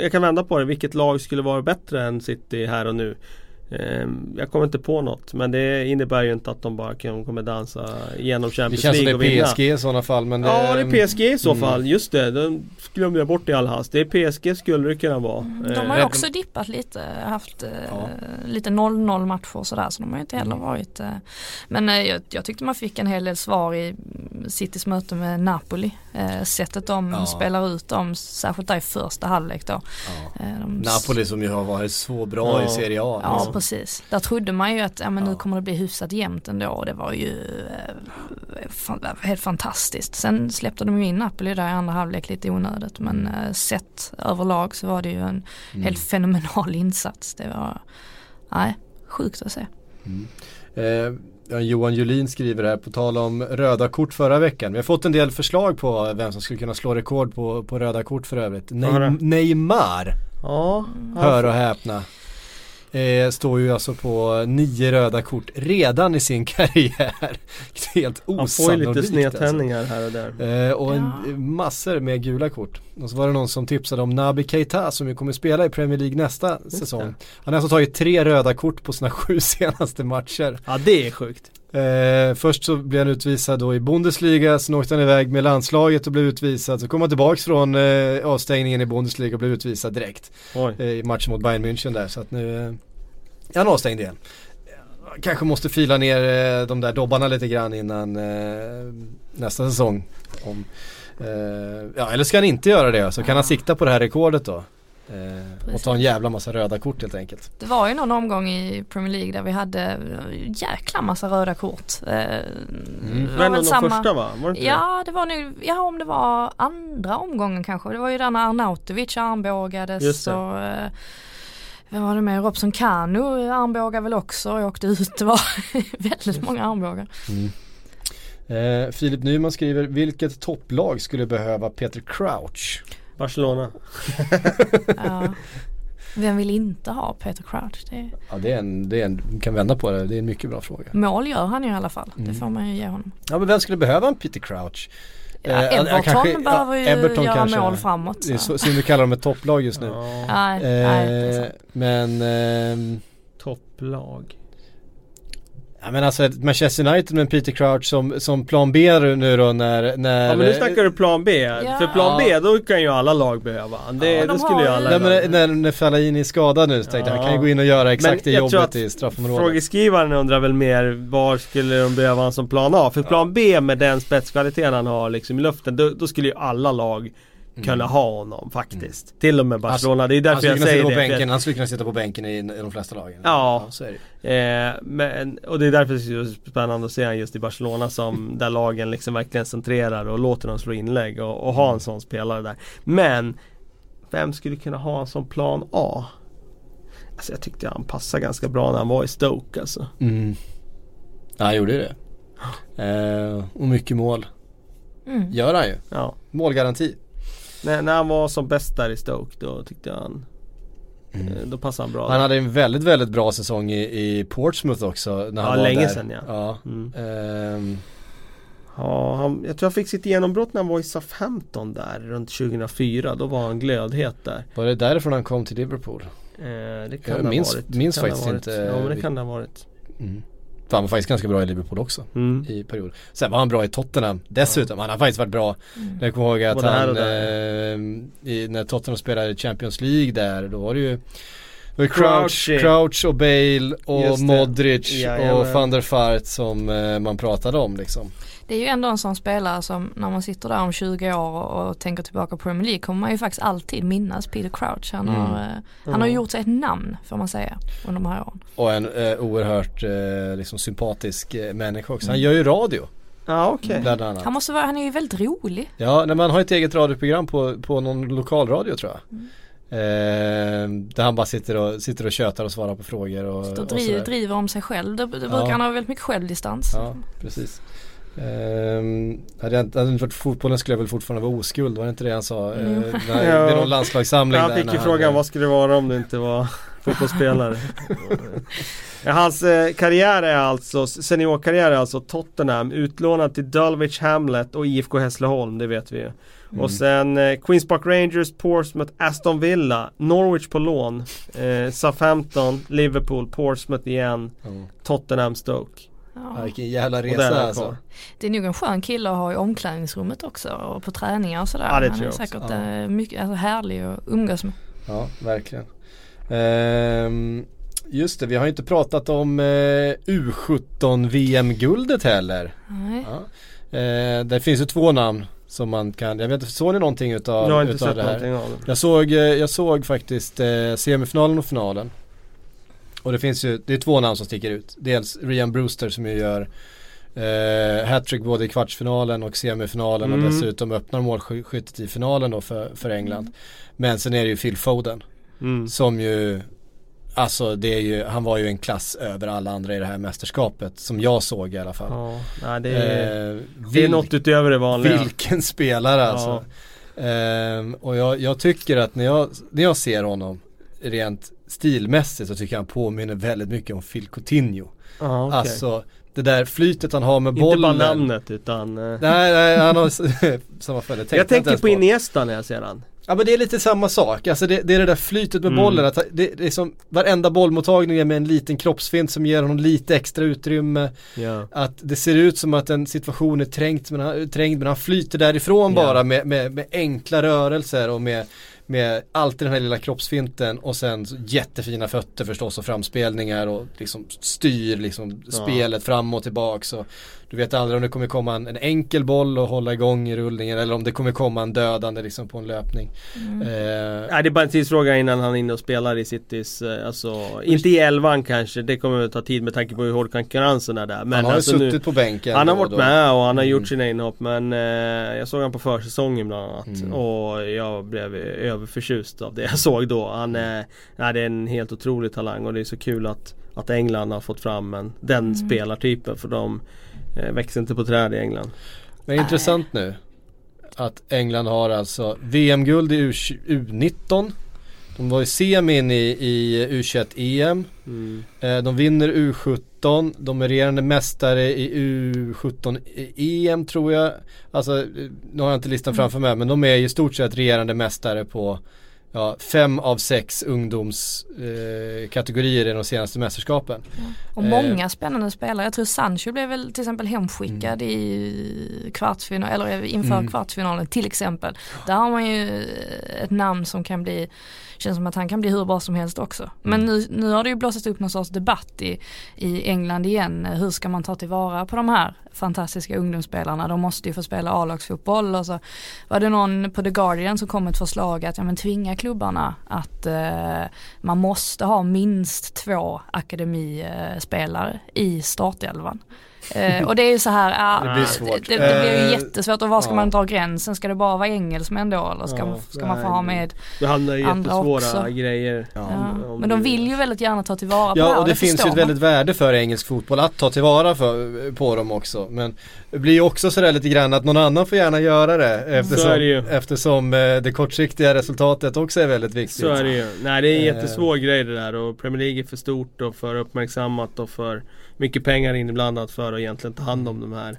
Jag kan vända på det. Vilket lag skulle vara bättre än City här och nu? Eh, jag kommer inte på något men det innebär ju inte att de bara kan, kommer dansa igenom Det Champions känns som League det och vinna. är PSG i sådana fall men Ja det är PSG i så mm. fall, just det. De glömde jag bort i all hast. Det är PSG skulle det kunna vara. De har ju Eh, också dippat lite, haft eh, Ja. lite 0-0 matcher och sådär så de har ju inte heller Mm. varit eh, Men jag, jag tyckte man fick en hel del svar i Citys möte med Napoli. Sättet de Ja. spelar ut dem, särskilt där i första halvlek då. Ja. De Napoli som ju har varit så bra Ja. i Serie A. Ja liksom. Precis. Där trodde man ju att ja, men Ja. nu kommer det bli hyfsat jämnt ändå och det var ju eh, fan, helt fantastiskt. Sen släppte de ju in Napoli där i andra halvlek lite onödigt men eh, sett överlag så var det ju en Mm. helt fenomenal insats. Det var, nej, sjukt att se. Eh, ja, Johan Julin skriver här på tal om röda kort förra veckan. Vi har fått en del förslag på vem som skulle kunna slå rekord på, på röda kort för övrigt. Neym- Neymar, Ja, hör och häpna. Eh, står ju alltså på nio röda kort redan i sin karriär. Helt han får ju osannolikt lite alltså. snedtändningar här och där. Eh, och en, Ja. massor med gula kort. Och så var det någon som tipsade om Naby Keita som ju kommer spela i Premier League nästa säsong. Han har alltså tagit tre röda kort på sina sju senaste matcher. Ja det är sjukt. Eh, först så blev han utvisad då i Bundesliga, sen åkte han iväg med landslaget och blev utvisad. Så kom han tillbaks från eh, avstängningen i Bundesliga och blev utvisad direkt eh, i matchen mot Bayern München där. Så att nu eh, är han avstängd igen. Kanske måste fila ner eh, de där dobbarna lite grann innan eh, nästa säsong. Om, eh, ja, eller ska han inte göra det så kan han sikta på det här rekordet då. Eh, och ta en jävla massa röda kort helt enkelt. Det var ju någon omgång i Premier League där vi hade jäkla massa röda kort. Eh, det var Men väl de första va? Var det inte Ja det var nu, ja om det var andra omgången kanske. Det var ju där när Arnautovic Just armbågades det. och eh, vem var det med? Robson Kanu armbågade väl också och åkte ut. Det var väldigt många armbågar. Eh, Filip Nyman skriver, vilket topplag skulle behöva Peter Crouch? Barcelona. Ja. Vem vill inte ha Peter Crouch? Det är, Ja det är en, det är en, kan vända på det, det är en mycket bra fråga. mål gör han ju i alla fall. Mm. Det får man ju ge honom. Ja men vem skulle behöva en Peter Crouch? Ja, Eh, Everton kanske- behöver ju ja, Everton göra kanske. mål framåt. Det är Så. så, synd att kalla dem ett topplag just nu. Ja, Nej, nej, Eh, men, ehm, topplag. Ja men alltså Manchester United med Peter Crouch som, som plan B nu då när, när Ja men nu snackar du plan B. Ja. För plan B då kan ju alla lag behöva. Det, Ja, det de skulle ju alla Nej lag. men när, när Fellaini är skadad nu så tänkte jag Ja. han kan ju gå in och göra exakt Men det jag jobbet i straffområdet. Frågeskrivaren undrar väl mer var skulle de behöva han som plan A? För plan B med den spetskvaliteten han har liksom i luften då, då skulle ju alla lag kunna ha honom faktiskt. Till och med Barcelona, det är Han därför skulle jag säger sitta det. bänken, han skulle kunna sitta på bänken i, i de flesta lagen. Ja. så är det. Eh, men, och det är därför det är så spännande att se han just i Barcelona som där lagen liksom verkligen centrerar och låter dem slå inlägg och, och ha en sån spelare där. Men vem skulle kunna ha en sån plan A? Alltså jag tyckte han passade ganska bra när han var i Stoke alltså. Mm. Ja, han gjorde ju det. Eh, och mycket mål. Mm. Gör han ju. Ja. Målgaranti. När, när han var som bäst där i Stoke då tyckte jag han eh, Då passade han bra. Han där. hade en väldigt, väldigt bra säsong i, i Portsmouth också. När han Ja, var länge där. sedan, ja. ja. Mm. Ehm, Ja, han, jag tror han fick sitt genombrott när han var i Southampton där runt 2004. Då var han glödhet där. var det därifrån han kom till Liverpool? Eh, det kan Jag det ha minns- varit. minns Kan det ha faktiskt varit. inte, Ja men det kan det ha varit. Mm. För han var faktiskt ganska bra i Liverpool också. Mm. I perioder. Sen var han bra i Tottenham dessutom. Han har faktiskt varit bra. Jag kommer ihåg att Både han, eh, i, när Tottenham spelade Champions League där, då var det ju det var ju Crouchy. Crouch, Crouch och Bale och. Modric Jajamän. och van der Vaart som eh, man pratade om liksom. Det är ju ändå en sån spelare som när man sitter där om 20 år och, tänker tillbaka på Premier League kommer man ju faktiskt alltid minnas Peter Crouch. Han, har, eh, han har gjort sig ett namn får man säga under de här åren. Och en eh, oerhört eh, liksom sympatisk eh, människa också. Han gör ju radio Ja okej. annat. Han måste vara, han är ju väldigt rolig. Ja, när man har ett eget radioprogram på, på någon lokalradio tror jag. Eh, där han bara sitter och, sitter och tjötar och svarar på frågor och, Då och driver, driver om sig själv. Det, det brukar Ja. han ha väldigt mycket självdistans. Ja, precis. Um, hade, jag inte, hade det inte varit fotbollen skulle jag väl fortfarande vara oskuld, var det inte det han sa? Mm. Uh, när, Ja. vid någon landslagssamling Han där fick ju frågan eh, vad skulle det vara om det inte var fotbollsspelare. hans eh, karriär är alltså, seniorkarriär är alltså Tottenham, utlånad till Dulwich Hamlet och IFK Hässleholm, det vet vi ju. Mm. Och sen eh, Queens Park Rangers, Portsmouth, Aston Villa, Norwich på lån, eh, Southampton, Liverpool, Portsmouth igen, Ja. Tottenham, Stoke. Ja, Ja. vilken jävla resa alltså. Det är nog en skön kille att ha i omklädningsrummet också och på träningar och sådär. Ja, det han tror är jag också. säkert Ja. eh, mycket, alltså, härlig att umgås med. Ja, verkligen. Ehm, just det, vi har ju inte pratat om eh, U17 VM-guldet heller. Nej. Ja. Eh, det finns ju två namn som man kan, jag vet inte, såg ni någonting utav, Jag har inte utav sett det här? någonting av det. Jag såg, eh, jag såg faktiskt eh, semifinalen och finalen. Och det finns ju, det är två namn som sticker ut. Dels Ryan Brewster som ju gör eh, hattrick både i kvartsfinalen och semifinalen Mm. och dessutom öppnar målskyttet i finalen då för, för England. Men sen är det ju Phil Foden Mm. som ju Alltså det är ju, han var ju en klass över alla andra i det här mästerskapet som jag såg i alla fall. Ja, nej, det, är, Eh, det är något utöver det vanliga. vilken spelare alltså. Ehm, och jag, jag tycker att när jag, när jag ser honom rent stilmässigt så tycker jag han påminner väldigt mycket om Phil Coutinho. Ja, okej. Alltså det där flytet han har med Inte bollen. bara namnet utan eh, Nej, nej, han har samma tänkte Jag inte tänker på Iniesta när jag ser han Ja men det är lite samma sak, alltså det, det är det där flytet med Mm. bollen, att det, det är som varenda bollmottagning är med en liten kroppsfint som ger honom lite extra utrymme. Ja, Att det ser ut som att en situation är trängt men han, trängd men han flyter därifrån Ja. bara med, med, med enkla rörelser och med, med alltid den här lilla kroppsfinten och sen jättefina fötter förstås och framspelningar och liksom styr liksom Ja. spelet fram och tillbaks och du vet aldrig om det kommer komma en, en enkel boll och hålla igång i rullningen eller om det kommer komma en dödande liksom på en löpning. Mm. Eh, Nej det är bara en tidsfråga innan han är inne och spelar i Citys, eh, alltså inte i elvan kanske, det kommer att ta tid med tanke på hur hård konkurrensen är där. Men han har ju alltså suttit nu, på bänken. han har varit då. med och han har Mm. gjort sina inhopp men eh, jag såg han på försäsongen bland annat Mm. och jag blev överförtjust av det jag såg då. Han är, är en helt otrolig talang och det är så kul att, att England har fått fram en, den spelartypen för de växer inte på träd i England. Men intressant nu att England har alltså VM-guld i U- U19 De var i semin i, i U21-EM Mm. eh, De vinner U17 De är regerande mästare i U17-EM tror jag. Alltså eh, nu har jag inte listan framför mig men de är i stort sett regerande mästare på ja, fem av sex ungdomskategorier eh, i de senaste mästerskapen. Och många spännande spelare. Jag tror Sancho blev väl till exempel hemskickad i kvartsfinal eller inför Mm. kvartsfinalen till exempel. Där har man ju ett namn som kan bli Känns som att han kan bli hur bra som helst också. Men nu, nu har det ju blossat upp någon sorts debatt i, i England igen. Hur ska man ta tillvara på de här fantastiska ungdomsspelarna? De måste ju få spela A-lagsfotboll och så var det någon på The Guardian som kom med ett förslag att ja, men tvinga klubbarna att eh, man måste ha minst två akademispelare i startelvan. Eh, och det är ju så här, ja, Det blir svårt. Det, det blir ju Eh, jättesvårt och var ska ja. man dra gränsen? Ska det bara vara engelsmän då eller ska, Ja, ska man få ha med Det handlar ju jättesvåra också. grejer. Ja. om Men de vill ju väldigt gärna ta tillvara på det här Ja och det finns ju ett väldigt värde för engelsk fotboll att ta tillvara för, på dem också. Men det blir ju också sådär lite grann att någon annan får gärna göra det Så är eftersom, det ju. eftersom eh, det kortsiktiga resultatet också är väldigt viktigt. Så är det ju. Nej det är en Eh. jättesvår grej det där och Premier League är för stort och för uppmärksammat och för mycket pengar inblandat för att egentligen ta hand om de här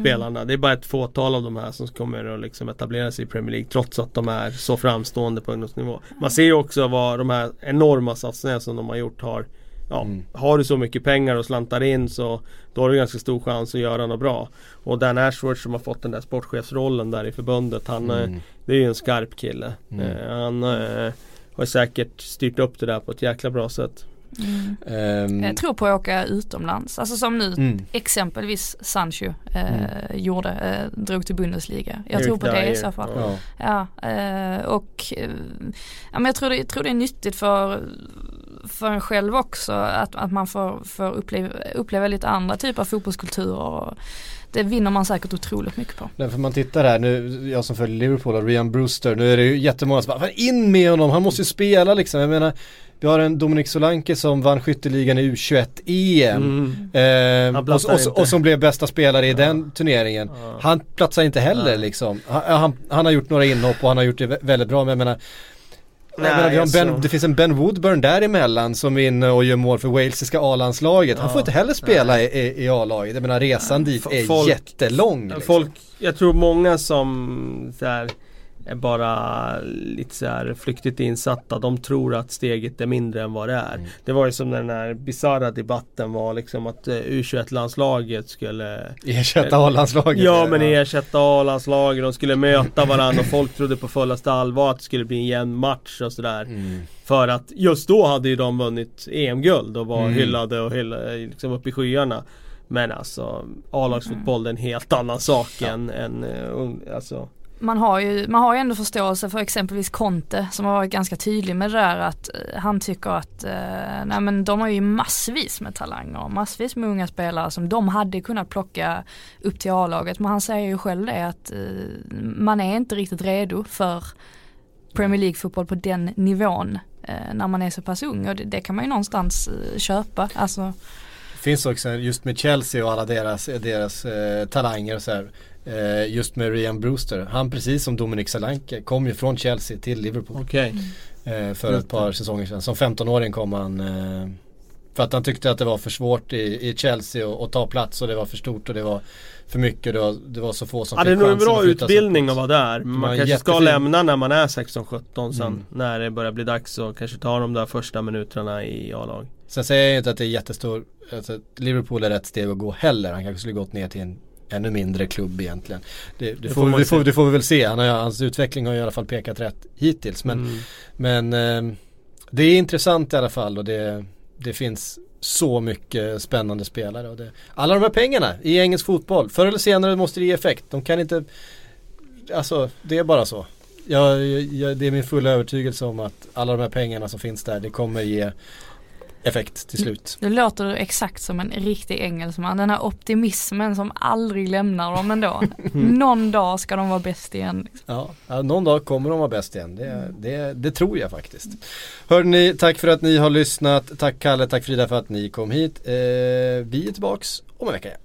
spelarna. Det är bara ett fåtal av de här som kommer att liksom etablera sig i Premier League trots att de är så framstående på ungdomsnivå. Man ser ju också vad de här enorma satsningarna som de har gjort har Ja, Mm. har du så mycket pengar och slantar in så då har du ganska stor chans att göra något bra. Och Dan Ashworth som har fått den där sportchefsrollen där i förbundet han eh, Mm. Det är ju en skarp kille. Mm. Eh, han eh, har säkert styrt upp det där på ett jäkla bra sätt. Mm. Ehm, Jag tror på att åka utomlands, alltså som nu mm. exempelvis Sancho eh, gjorde, eh, drog till Bundesliga. Jag Erik tror på det i så fall. ja. Ja. Eh, och eh, ja, men jag, tror det, jag tror det är nyttigt för, för en själv också att, att man får, får uppleva, uppleva lite andra typer av fotbollskulturer. Det vinner man säkert otroligt mycket på. Därför man tittar här nu, jag som följer Liverpool och Ryan Brewster, nu är det ju jättemånga som bara, "Fan, in med honom, han måste ju spela liksom. Jag menar, vi har en Dominik Solanke som vann skytteligan i U21-EM. Mm. Eh, och, och, och som blev bästa spelare i den turneringen. Ja. Han platsar inte heller Nej. liksom. Han, han, han har gjort några inhopp och han har gjort det vä- väldigt bra men jag menar Nej, jag menar, vi har en ben, alltså. det finns en Ben Woodburn däremellan som är inne och gör mål för walesiska A-landslaget. Han Ja. får inte heller spela i, i, i A-laget. Jag menar resan dit är folk- jättelång. Liksom. Folk, jag tror många som så här, är bara lite så här flyktigt insatta. De tror att steget är mindre än vad det är. Mm. Det var ju som den här bisarra debatten var liksom att eh, U21-landslaget skulle Ersätta A-landslaget. Ja men ersätta A-landslaget, de skulle möta varandra och folk trodde på fullaste allvar att det skulle bli en jämn match och sådär. Mm. För att just då hade ju de vunnit EM-guld och var Mm. hyllade och hyllade, liksom uppe i skyarna. Men alltså A-lagsfotboll är en helt annan sak än, än uh, ung, alltså. Man har, ju, man har ju ändå förståelse för exempelvis Conte som har varit ganska tydlig med det där att eh, han tycker att eh, nej men de har ju massvis med talanger och massvis med unga spelare som de hade kunnat plocka upp till A-laget men han säger ju själv det att eh, man är inte riktigt redo för Premier League-fotboll på den nivån eh, när man är så pass ung och det, det kan man ju någonstans eh, köpa. Alltså, Det finns också just med Chelsea och alla deras, deras eh, talanger och så här. Eh, just med Ryan Brewster. Han precis som Dominic Solanke kom ju från Chelsea till Liverpool. Okej. Eh, för ett par säsonger sedan. Som 15-åring kom han eh, för att han tyckte att det var för svårt i, i Chelsea att- att ta plats och det var för stort och det var för mycket det var, det var så få som Ja det är fick nog en chansen bra att utbildning att vara där. Men var man kanske ska jättefin. lämna när man är 16-17 sen. Mm. När det börjar bli dags och kanske ta de där första minuterna i A-lag. Sen säger jag inte att det är jättestor, alltså, Liverpool är rätt steg att gå heller. Han kanske skulle gått ner till en ännu mindre klubb egentligen. Det, det, får får, vi, det, får, det får vi väl se. Han har, hans utveckling har i alla fall pekat rätt hittills. Men, Mm. men eh, det är intressant i alla fall och det, det finns så mycket spännande spelare. Och det, alla de här pengarna i engelsk fotboll, förr eller senare måste det ge effekt. De kan inte, alltså det är bara så. Jag, jag, det är min fulla övertygelse om att alla de här pengarna som finns där, det kommer ge effekt till slut. det låter exakt som en riktig engelsman. Den här optimismen som aldrig lämnar dem ändå. Någon dag ska de vara bäst igen. Liksom. Ja, någon dag kommer de vara bäst igen. Det, det, det tror jag faktiskt. Hörrni, tack för att ni har lyssnat. Tack Kalle, tack Frida för att ni kom hit. Eh, vi är tillbaks om en vecka igen.